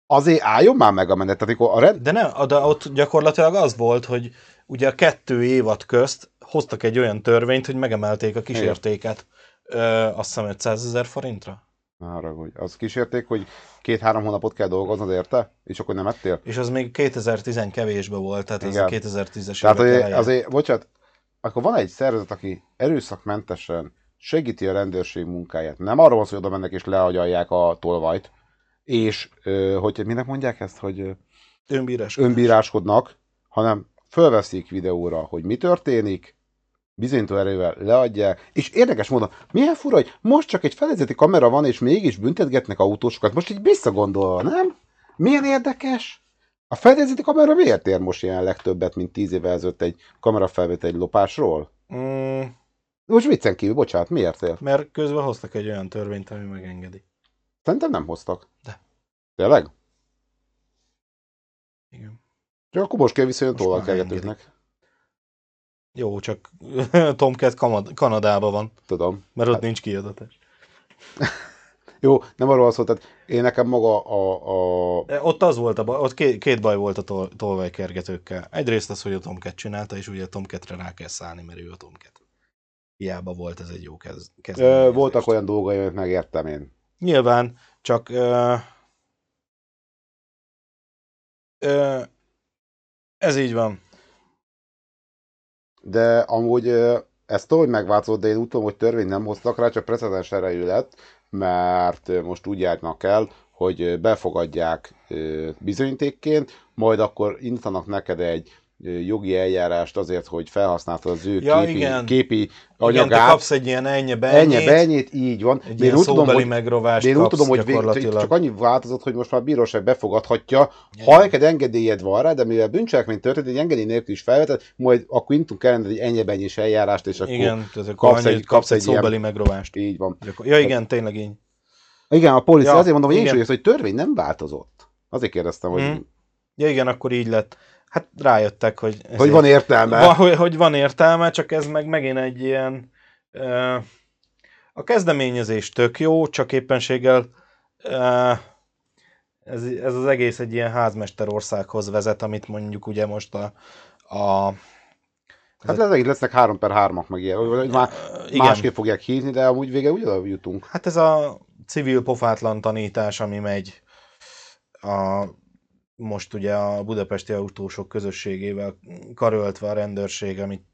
azért álljon már meg a menet. Tehát, a rend... De nem, de ott gyakorlatilag az volt, hogy ugye a kettő évad közt hoztak egy olyan törvényt, hogy megemelték a kísértéket. Ö, azt hiszem 500 ezer forintra. Arra, hogy az kísérték, hogy két-három hónapot kell dolgoznod érte, és akkor nem ettél? És az még 2010 kevésbe volt, tehát Igen. ez a 2010-es Tehát azért, azért, bocsánat, akkor van egy szervezet, aki erőszakmentesen segíti a rendőrség munkáját. Nem arról van szó, hogy oda mennek és leagyalják a tolvajt, és hogy minek mondják ezt, hogy önbíráskodnak. önbíráskodnak, hanem fölveszik videóra, hogy mi történik, bizonyító erővel leadják, és érdekes módon, milyen fura, hogy most csak egy felezeti kamera van, és mégis büntetgetnek autósokat, most így visszagondolva, nem? Milyen érdekes? A fedezeti kamera miért ér most jelenleg többet, mint tíz évvel ezelőtt egy kamerafelvétel egy lopásról? Mm. Most viccen kívül, bocsánat, miért ér? Mert közben hoztak egy olyan törvényt, ami megengedi. Szerintem nem hoztak. De. Tényleg? Igen. Csak akkor most kell visszajön tolvalkelgetőknek. Jó, csak Tomcat Kanad- Kanadában van. Tudom. Mert ott hát... nincs kiadatás. Jó, nem arról szó, tehát én nekem maga a... a... De ott az volt, a baj, ott két, két baj volt a tol, tolvajkergetőkkel. Egyrészt az, hogy a Tomcat csinálta, és ugye a Tomcatre rá kell szállni, mert ő a Tomcat. Hiába volt ez egy jó kez, kezdeményezés. Voltak olyan dolgai, amit megértem én. Nyilván, csak ö, ö, ez így van. De amúgy ez hogy megváltozott, de én úgy tudom, hogy törvény nem hoztak rá, csak precedens erejű lett, mert most úgy járnak el, hogy befogadják bizonyítékként, majd akkor indítanak neked egy jogi eljárást azért, hogy felhasználtad az ő Ja, képi, igen. képi Igen, te anyagát. kapsz egy ilyen ennyi be Ennyi, ennyit, így van. egy én úgy tudom, szóbeli hogy megrovást de én úgy tudom, hogy vég, csak annyi változott, hogy most már a bíróság befogadhatja, ha neked engedélyed van rá, de mivel bűncselekmény történt, egy engedély nélkül is felvetett, majd akkor indítunk el egy ennyi eljárást, és akkor Igen, akkor kapsz egy- kapsz egy egy ilyen- szóbeli megrovást. így van. Ja igen, tényleg így. Igen, a policia, Ja, azért mondom, hogy én is igen. úgy érzem, hogy törvény nem változott. Azért kérdeztem, hogy, Mhm. Ja igen, akkor így lett. Hát rájöttek, hogy... hogy van értelme. Va, hogy, hogy van értelme, csak ez meg megint egy ilyen... Uh, a kezdeményezés tök jó, csak éppenséggel uh, ez, ez az egész egy ilyen házmesterországhoz vezet, amit mondjuk ugye most a, a Hát lesz, lesznek 3 per 3-ak meg ilyen, vagy már igen. másképp fogják hívni, de amúgy végre ugyanúgy jutunk. Hát ez a civil pofátlan tanítás, ami megy a, most ugye a budapesti autósok közösségével karöltve a rendőrség, amit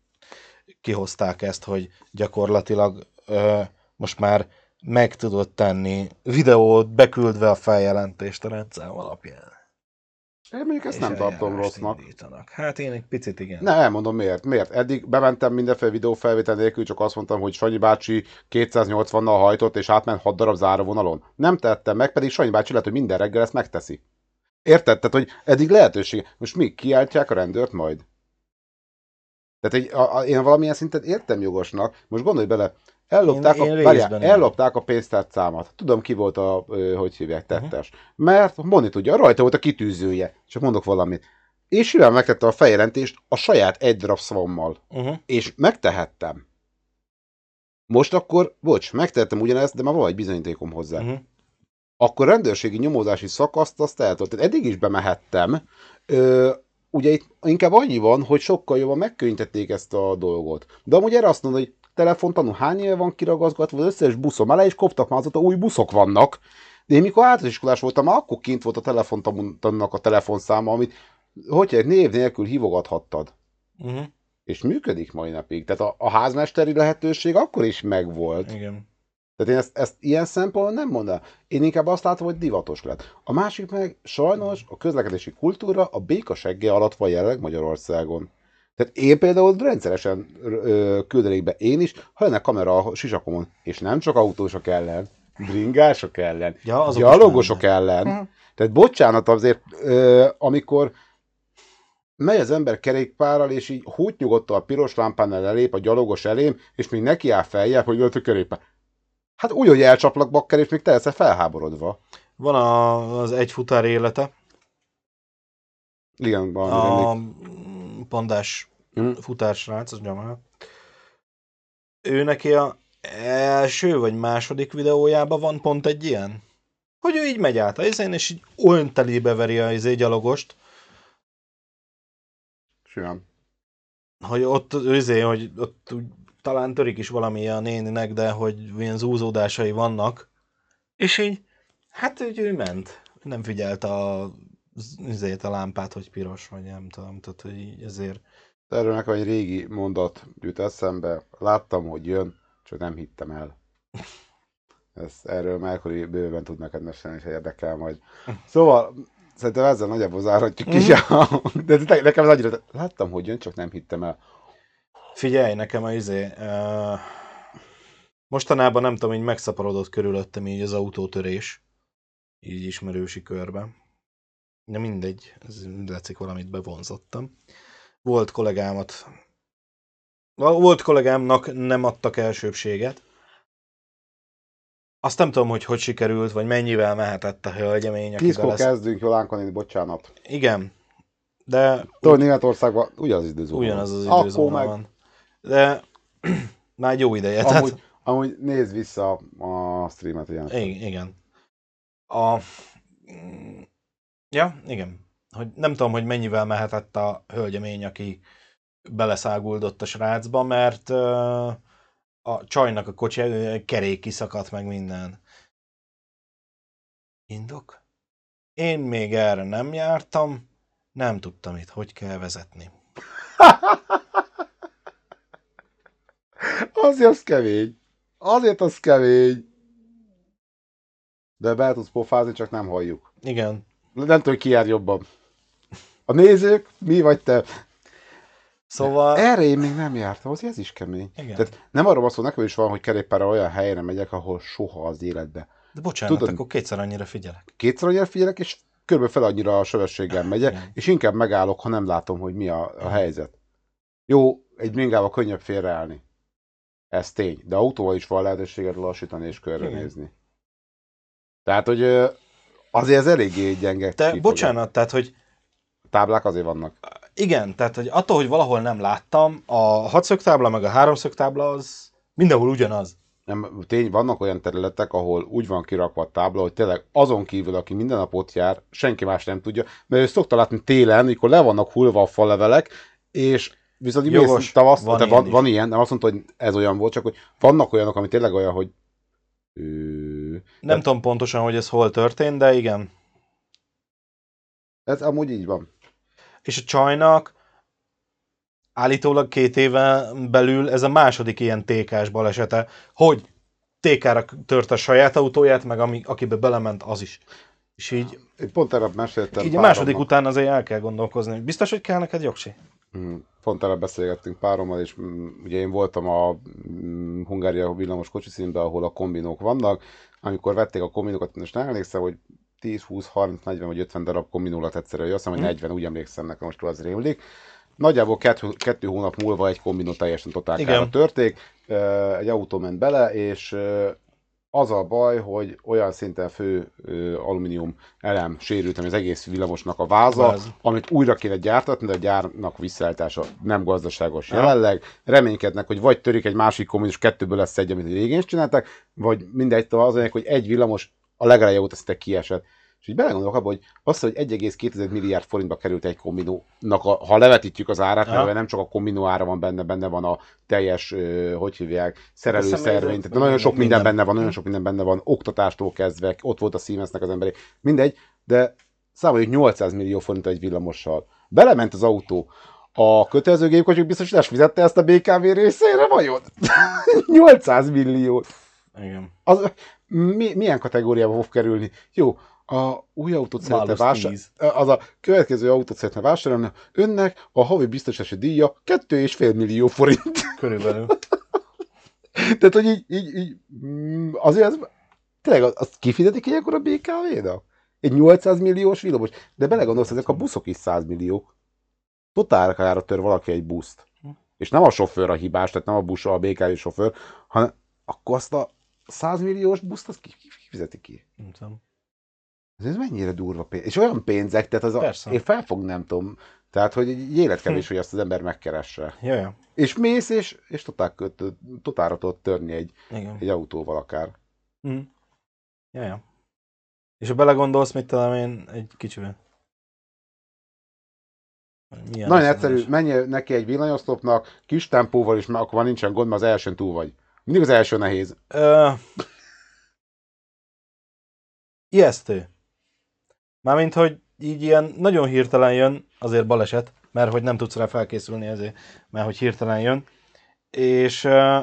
kihozták ezt, hogy gyakorlatilag ö, most már meg tudod tenni videót, beküldve a feljelentést a rendszám alapján. Én mondjuk ezt nem tartom rossznak. indítanak. Hát én egy picit igen. Ne, elmondom miért. Miért? Eddig bementem mindenféle videófelvétel nélkül, csak azt mondtam, hogy Sanyi bácsi 280-nal hajtott, és átment 6 darab záróvonalon. Nem tettem meg, pedig Sanyi bácsi lehet, hogy minden reggel ezt megteszi. Érted? Tehát, hogy eddig lehetőség. Most mi? Kiáltják a rendőrt majd? Tehát egy, a, a, én valamilyen szinten értem jogosnak. Most gondolj bele, ellopták, Én- én a, várjál, részben igen. ellopták a pénztárcámat. Tudom, ki volt a, hogy hívják, tettes. Mert Moni tudja, rajta volt a kitűzője. Csak mondok valamit. És simán megtette a feljelentést a saját egy darab szavammal. Uh-huh. És megtehettem. Most akkor, bocs, megtehettem ugyanezt, de már van egy bizonyítékom hozzá. Uh-huh. Akkor rendőrségi nyomozási szakaszt azt eltolt. Tehát eddig is bemehettem. Ö, ugye itt inkább annyi van, hogy sokkal jobban megkönnyítették ezt a dolgot. De amúgy erre azt mondod, hogy telefontanú hány éve van kiragazgatva, az összes buszom elé, és koptak már azóta új buszok vannak. De én mikor általános voltam, már akkor kint volt a telefontanúnak a telefonszáma, amit hogy egy név nélkül hívogathattad. Uh-huh. És működik mai napig. Tehát a, a házmesteri lehetőség akkor is megvolt. Igen. Tehát én ezt, ezt ilyen szempontból nem mondanám. Én inkább azt látom, hogy divatos lett. A másik meg sajnos a közlekedési kultúra a béka segge alatt van jelenleg Magyarországon. Tehát én például rendszeresen ö, küldenék be én is, ha lenne kamera a sisakomon, és nem csak autósok ellen, bringások ellen, Ja, azok gyalogosok ellen. Mhm. Tehát bocsánat azért, ö, amikor megy az ember kerékpárral, és így hút nyugodtan a piros lámpánál elép a gyalogos elém, és még neki áll feljebb, hogy ölt a kerékpár. Hát úgy, hogy elcsaplak bakker, és még te leszel felháborodva. Van a, az egy futár élete, Igen, van. a A... pandás Mhm. futársrác, az Jamal. Ő neki a első vagy második videójában van pont egy ilyen. Hogy ő így megy át a izén, és így olyan telébe veri a izé gyalogost, Simán. hogy ott izé, hogy ott úgy, talán törik is valami a néninek, de hogy ilyen zúzódásai vannak. És így, hát úgy ő ment. Nem figyelt a, izét, a lámpát, hogy piros, vagy nem tudom, tehát hogy így ezért. Erről nekem egy régi mondat jut eszembe. Láttam, hogy jön, csak nem hittem el. Ezt, erről Melkori bőven tud neked mesélni, és érdekel majd. Szóval, szerintem ezzel nagyjából zárhatjuk is. De ne- nekem ez annyira... Láttam, hogy jön, csak nem hittem el. Figyelj, nekem a izé, uh, mostanában nem tudom, így megszaporodott körülöttem így az autótörés, így ismerősi körben. De mindegy, ez látszik valamit bevonzottam. Volt kollégámat, volt kollégámnak nem adtak elsőbséget. Azt nem tudom, hogy hogy sikerült, vagy mennyivel mehetett a hölgyemény, Tízkor belesz... kezdünk, Jolánka néni, bocsánat. Igen, de Tudod, Németországban ugyanaz az időzóna. ugyanaz az Akkor időzóna meg, van. De már egy jó ideje. tehát- amúgy, amúgy nézd vissza a streamet, ilyen. Igen, igen. A... Ja, igen. Hogy nem tudom, hogy mennyivel mehetett a hölgyemény, aki beleszáguldott a srácba, mert a csajnak a kocsi kerék kiszakadt meg minden. Indok? Én még erre nem jártam, nem tudtam itt, hogy kell vezetni. Azért az kemény. Azért az kemény. De be tudsz pofázni, csak nem halljuk. Igen. Nem tudom, ki jár jobban. A nézők, mi vagy te? Szóval... Erre én még nem jártam, az ez is kemény. Igen. Tehát nem arról van szó, nekem is van, hogy kerékpárra olyan helyre megyek, ahol soha az életbe. De bocsánat, Tudod- akkor kétszer annyira figyelek. Kétszer annyira figyelek, és körülbelül fel annyira a sebességgel megyek, Igen. és inkább megállok, ha nem látom, hogy mi a, a helyzet. Jó, egy bringával könnyebb félreállni. Ez tény. De autóval is van lehetőséged lassítani és körbenézni. Tehát, hogy azért ez eléggé gyenge. Te, kifogás. bocsánat, tehát, hogy Táblák azért vannak. igen, tehát, hogy attól, hogy valahol nem láttam, a hatszögtábla meg a háromszögtábla az mindenhol ugyanaz. Nem, tény, vannak olyan területek, ahol úgy van kirakva a tábla, hogy tényleg azon kívül, aki minden nap ott jár, senki más nem tudja, mert ő szokta látni télen, mikor le vannak hullva a falevelek, és viszont Jogos, tavasz, van ilyen van, van ilyen, nem azt mondta, hogy ez olyan volt, csak hogy vannak olyanok, ami tényleg olyan, hogy ő, Nem tudom pontosan, hogy ez hol történt, de igen. ez amúgy így van. És a csajnak állítólag két éve belül ez a második ilyen tékás balesete, hogy tékára tört a saját autóját, meg ami, akibe belement, az is. És így, Én pont erre meséltem így a második után azért el kell gondolkozni. Biztos, hogy kell neked jogsi? Mm, Pont erre beszélgettünk párommal, és mm, ugye én voltam a mm, Hungária villamos kocsiszínben, ahol a kombinók vannak. Amikor vették a kombinókat, most nem emlékszem, hogy 10, 20, 30, 40 vagy 50 darab kombinó lett egyszerre, azt hiszem, hogy 40, úgy emlékszem nekem, most az rémlik. Nagyjából kettő, kettő hónap múlva egy kombinó teljesen totálkára törték, egy autó ment bele, és az a baj, hogy olyan szinten fő ö, alumínium elem sérült, ami az egész villamosnak a váza, Váz. amit újra kéne gyártatni, de a gyárnak visszaállítása nem gazdaságos Aha. jelenleg. Reménykednek, hogy vagy törik egy másik és kettőből lesz egy, amit régén is csináltak, vagy mindegy, az hogy egy villamos a legeleje óta szinte kiesett. És így belegondolok abba, hogy azt, hogy 1,2 milliárd forintba került egy kombinónak, a, ha levetítjük az árát, mert nem csak a kombinó ára van benne, benne van a teljes, hogy hívják, szerelőszervény, tehát nagyon sok minden, minden. benne van, nagyon sok minden benne van, oktatástól kezdve, ott volt a Siemensnek az emberi, mindegy, de számoljuk 800 millió forint egy villamossal. Belement az autó. A kötelező gépkocsik biztosítás fizette ezt a BKV részére, vajon? 800 millió. Igen. Az, mi, milyen kategóriába fog kerülni? Jó, a új autót szeretne vásárolni. 10. Az a következő autót szeretne vásárolni. Önnek a havi biztosítási díja 2,5 millió forint. Körülbelül. Tehát, hogy így, így, így mm, azért az, tényleg az- azt kifizetik ilyenkor a BKV-nak? Egy 800 milliós villamos. De belegondolsz, ezek a buszok is 100 milliók. Totálkára tör valaki egy buszt. És nem a sofőr a hibás, tehát nem a busz a BKV sofőr, hanem akkor azt a 100 milliós buszt azt ki, ki, ki fizeti ki? Nem tudom. Ez ez mennyire durva pénz. És olyan pénzek, tehát az a, Persze. én felfog, nem tudom. Tehát, hogy egy életkevés, hogy azt az ember megkeresse. Ja, ja. És mész, és, és totál, köt- totálra tudod törni egy, Igen. egy autóval akár. Mm. Ja, ja. És ha belegondolsz, mit tudom én, egy kicsiben. Milyen Nagyon egyszerű, menj neki egy villanyoszlopnak, kis tempóval is, mert akkor már nincsen gond, mert az elsőn túl vagy. Mindig az első nehéz. Ö... Ijesztő. Mármint, hogy így ilyen nagyon hirtelen jön, azért baleset, mert hogy nem tudsz rá felkészülni ezért, mert hogy hirtelen jön. És ö...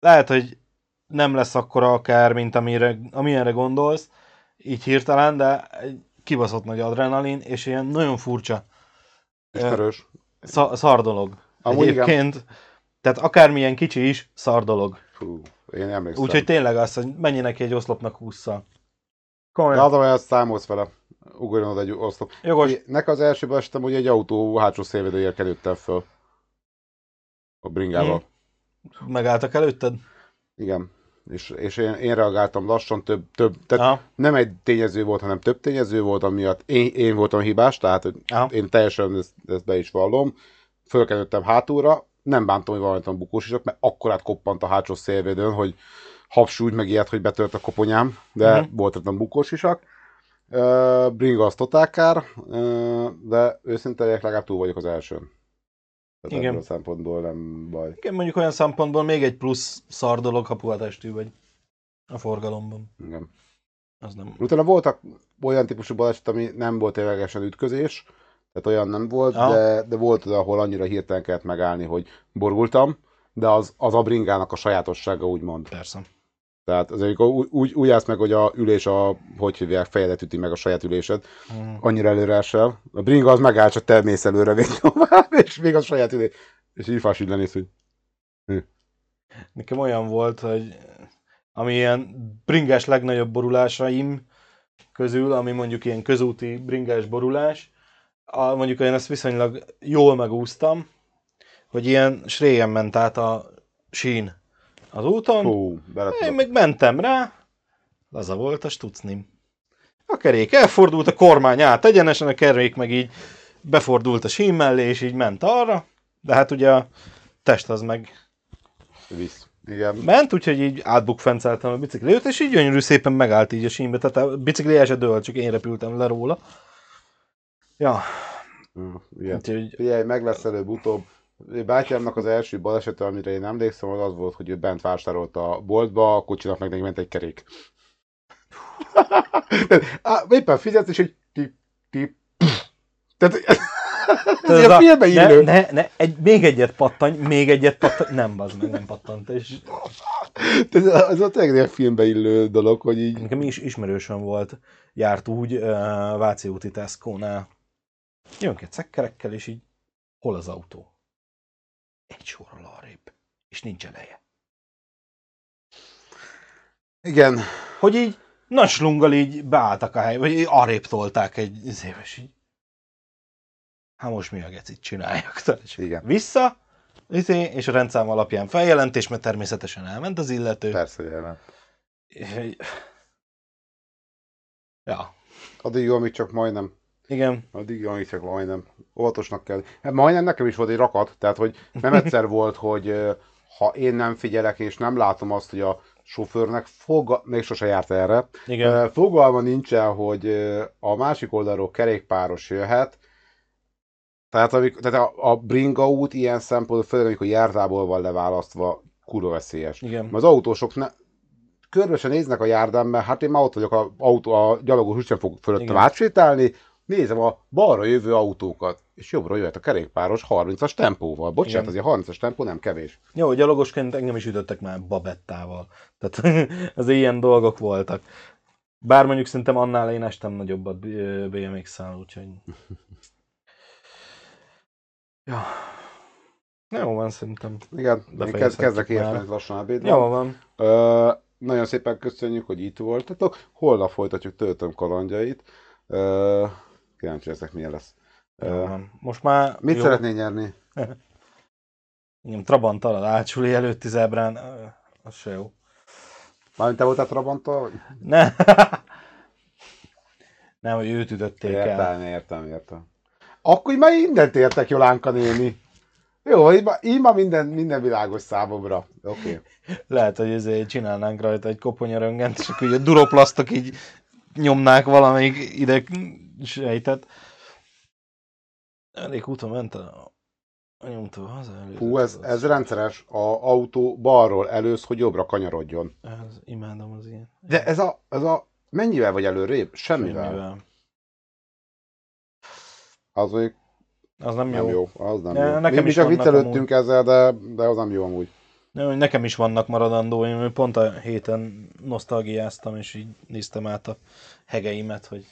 lehet, hogy nem lesz akkora akár, mint amire, amilyenre gondolsz, így hirtelen, de egy kibaszott nagy adrenalin, és ilyen nagyon furcsa Ismerős. Sz- szar dolog. Amúgy Egyébként, tehát akármilyen kicsi is, szar dolog. Fú, én emlékszem. Úgyhogy tényleg az, hogy mennyi neki egy oszlopnak 20 De Komolyan. az a baj, azt számolsz vele. Ugorjon oda egy oszlop. Jogos. Nek az első balesetem, hogy egy autó hátsó szélvédőjel kerültem föl. A bringával. Hm. Megálltak előtted? Igen. És, és én, én reagáltam lassan, több, több, tehát Aha. nem egy tényező volt, hanem több tényező volt, amiatt én, én voltam hibás, tehát hogy Aha. én teljesen ezt, ezt be is vallom. Fölkenődtem hátulra, nem bántam, hogy valamit bukósisok, mert akkorát koppant a hátsó szélvédőn, hogy hapsúgy meg ilyet, hogy betört a koponyám, de Mhm. uh-huh. volt ott bukósisak. Uh, bringa az totálkár, uh, de őszinte legalább túl vagyok az elsőn. Tehát Igen. a szempontból nem baj. Igen, mondjuk olyan szempontból még egy plusz szar dolog, ha puhatestű vagy a forgalomban. Igen. Az nem. Utána voltak olyan típusú baleset, ami nem volt ténylegesen ütközés, tehát olyan nem volt, Aha. de, de volt az, ahol annyira hirtelen kellett megállni, hogy borultam, de az, az a bringának a sajátossága, úgymond. Persze. Tehát az, amikor úgy, úgy, úgy állsz meg, hogy a ülés a, hogy hívják, fejedet üti meg a saját ülésed, Mm. annyira előre esel. A bringa az megáll, csak te mész előre még tovább, és még a saját ülés. És így fás így lenéz, hogy Nekem olyan volt, hogy ami ilyen bringás legnagyobb borulásaim közül, ami mondjuk ilyen közúti bringás borulás, a, mondjuk én ezt viszonylag jól megúsztam, hogy ilyen sréjen ment át a sín az úton, hú, én meg mentem rá, laza volt a stucnim. A kerék elfordult, a kormány át egyenesen, a kerék meg így befordult a sín mellé, és így ment arra, de hát ugye a test az meg Visz. Igen. ment, úgyhogy így átbukfenceltem a biciklét, és így gyönyörű szépen megállt így a sínbe, tehát a bicikli el se dőlt, csak én repültem le róla. Ja, Mm, Igen. úgyhogy Figyelj, meg lesz előbb-utóbb. Bátyámnak az első balesete, amire én emlékszem, az az volt, hogy ő bent vásárolt a boltba, a kocsinak meg ment egy kerék. Á, éppen fizetsz, és egy tip, tip. Tehát ez ilyen filmbe ne, illő. ne, ne, egy, még egyet pattanj, még egyet pattanj, nem bazd meg, nem pattant, és Ez, ez a tényleg ilyen filmbe illő dolog, hogy így... nekem is ismerősöm volt, járt úgy uh, Váci úti Tesco-nál, jönk egy szekkerekkel, és így, hol az autó? Egy sorral arrébb, és nincs eleje. Igen, hogy így nagy slunggal így beálltak a helybe, vagy arrébb tolták egy éves így. Hát most mi a gecit csináljak? És Igen. Vissza, izé, és a rendszám alapján feljelentés, mert természetesen elment az illető. persze, hogy elment. Ja, Addig jó, amíg csak majdnem. Igen, Addig amíg csak majdnem. Óvatosnak kell. Hát majdnem nekem is volt egy rakat, tehát hogy nem egyszer volt, hogy ha én nem figyelek és nem látom azt, hogy a sofőrnek foga... még sose járt erre, igen, Fogalma nincsen, hogy a másik oldalról kerékpáros jöhet, tehát, amik, tehát a, a bringa út ilyen szempontból, főleg amikor járdából van leválasztva, kurva veszélyes. igen. Mert az autósok ne, körbe se néznek a járdán, mert hát én már ott vagyok, a, autó, a gyalogos úgysem fog fölöttem Igen. átsétálni, nézem a balra jövő autókat, és jobbra jöhet a kerékpáros 30-as tempóval. Bocsánat, Igen. azért 30-as tempó nem kevés. Jó, gyalogosként engem is ütöttek már babettával. Tehát az ilyen dolgok voltak. Bár mondjuk szerintem annál én estem nagyobbat BMX-szel, úgyhogy... Ja. Jó van, szerintem. Igen, kezd, kezdek érteni lassan a Jó van. Ö, nagyon szépen köszönjük, hogy itt voltatok. Holnap folytatjuk töltöm kalandjait. Ö, kíváncsi leszek, milyen lesz. Van. Most már... mit jó. szeretnél nyerni? Igen, Trabanttal az átsuli előtti zebrán, az se jó. Mármint te voltál Trabanttal? Ne. Nem, hogy őt ütötték el. Értem, értem, értem. Akkor már mindent értek, Jolánka néni. Jó, így így már minden, minden világos számomra. Oké. Okay. Lehet, hogy ezért csinálnánk rajta egy koponyaröngent, és akkor így a duroplasztok így nyomnák valamelyik ideg sejtet. Elég úton ment a, a nyomtó haza. előzött Hú, ez, az- ez rendszeres. A autó balról elősz, hogy jobbra kanyarodjon. Ez, imádom az ilyen. De ez a, ez a mennyivel vagy előrébb? Semmivel. Semmivel. Az még Az nem, nem jó. jó. Az nem Ja, jó. nekem Mi, is vannak viccelődtünk ezzel, de, de az nem jó amúgy. Nekem is vannak maradandóim, pont a héten nosztalgiáztam, és így néztem át a hegeimet, hogy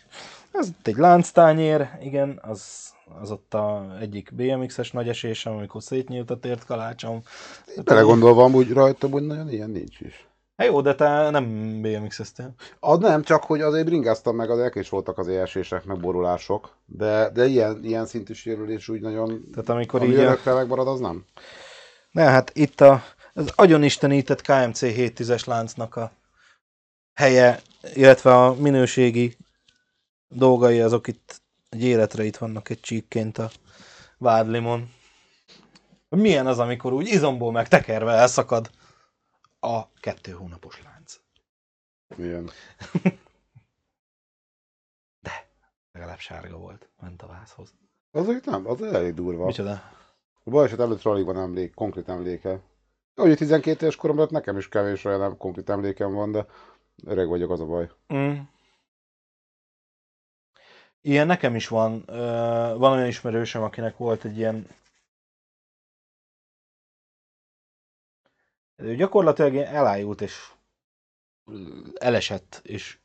ez itt egy lánctányér, igen, az, az ott a egyik BMX-es nagy esésem, amikor szétnyílt a tért kalácsom. Belegondolva amúgy rajtam, hogy nagyon ilyen nincs is. Hát jó, de te nem BMX-eztél. Az nem, csak hogy azért bringáztam meg, az is voltak az esések, meg borulások, de, de ilyen, ilyen szintű sérülés úgy nagyon, Tehát amikor ami így a... megmarad, az nem. Ne, hát itt a, az agyonistenített KMC 710-es láncnak a helye, illetve a minőségi dolgai, azok itt egy életre itt vannak egy csíkként a vádlimon. Milyen az, amikor úgy izomból meg tekerve elszakad a kettő hónapos lánc? Ilyen. Legalább sárga volt, ment a vázhoz. Az úgy nem, az elég durva. Micsoda? A baleset előtt alig van emlék, konkrét emléke. Úgy 12 éves korom lett nekem is kevés olyan konkrét emlékem van, de öreg vagyok, az a baj. Mm. Ilyen nekem is van. Van olyan ismerősöm, akinek volt egy ilyen Ő gyakorlatilag ilyen elájult, és elesett, és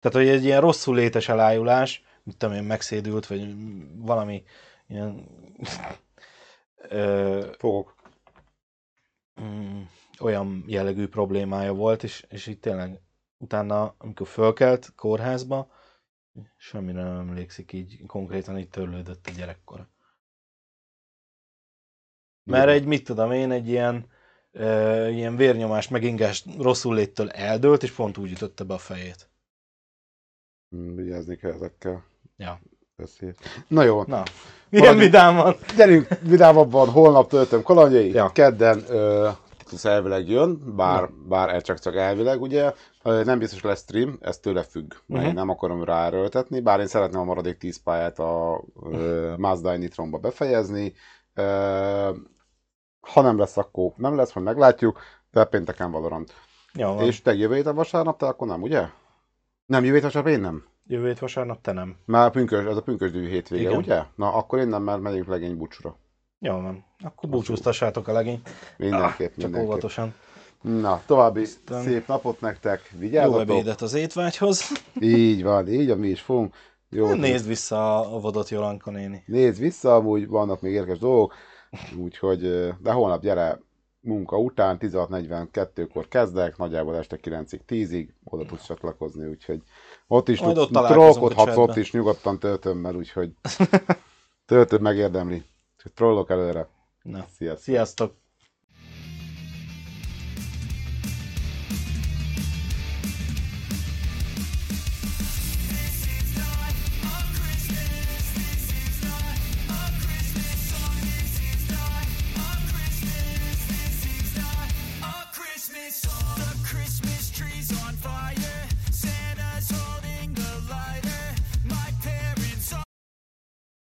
tehát, hogy egy ilyen rosszul létes elájulás, mit tudom én, megszédült, vagy valami ilyen ö, Fogok. Mm, olyan jellegű problémája volt, és, és itt tényleg utána, amikor fölkelt kórházba, semmire nem emlékszik, így konkrétan így törlődött a gyerekkora. Mert egy, mit tudom én, egy ilyen, ö, ilyen vérnyomás megingás rosszul léttől eldőlt, és pont úgy ütötte be a fejét. Mm, Vigyázni kell ezekkel. Ja. Beszél. Na jó, Na, milyen Maradjunk- vidáman. gyerünk vidámabban, holnap töltöm kalandjai, Ja. kedden ö, Titus elvileg jön, bár, bár el csak, csak elvileg, ugye. Nem biztos lesz stream, ez tőle függ, mert Mhm. én nem akarom ráerőltetni, bár én szeretném a maradék 10 pályát a ö, Mazda Nitronba befejezni. Ö, ha nem lesz, akkor nem lesz, majd meglátjuk, de pénteken Valorant. Jó, van. És te jövő héten vasárnap, te akkor nem, ugye? Nem, jövő héten vasárnap én nem. Jövő hét vasárnap te nem. Már pünkös, ez a pünkösdű hétvége, Igen. ugye? Na, akkor én nem, mert megyünk legény bucsra. Jó van. Akkor búcsúztassátok a legény. Mindenképp, Csak mindenképp. óvatosan. Na, további Aztán- szép napot nektek, Jó vigyázzatok. ebédet az étvágyhoz. Így van, így, mi is fogunk. Jó, Nézd vissza a Vodot Jolanka néni. nézd vissza, amúgy vannak még érdekes dolgok, úgyhogy, de holnap gyere munka után, 16.42-kor kezdek, nagyjából este 9-ig, 10-ig, oda tudsz csatlakozni, úgyhogy ott is Majd tudsz, ott trollkodhatsz ott is nyugodtan töltömmel, úgyhogy töltöd megérdemli. Úgyhogy trollok előre. Na, Sziasztok! sziasztok!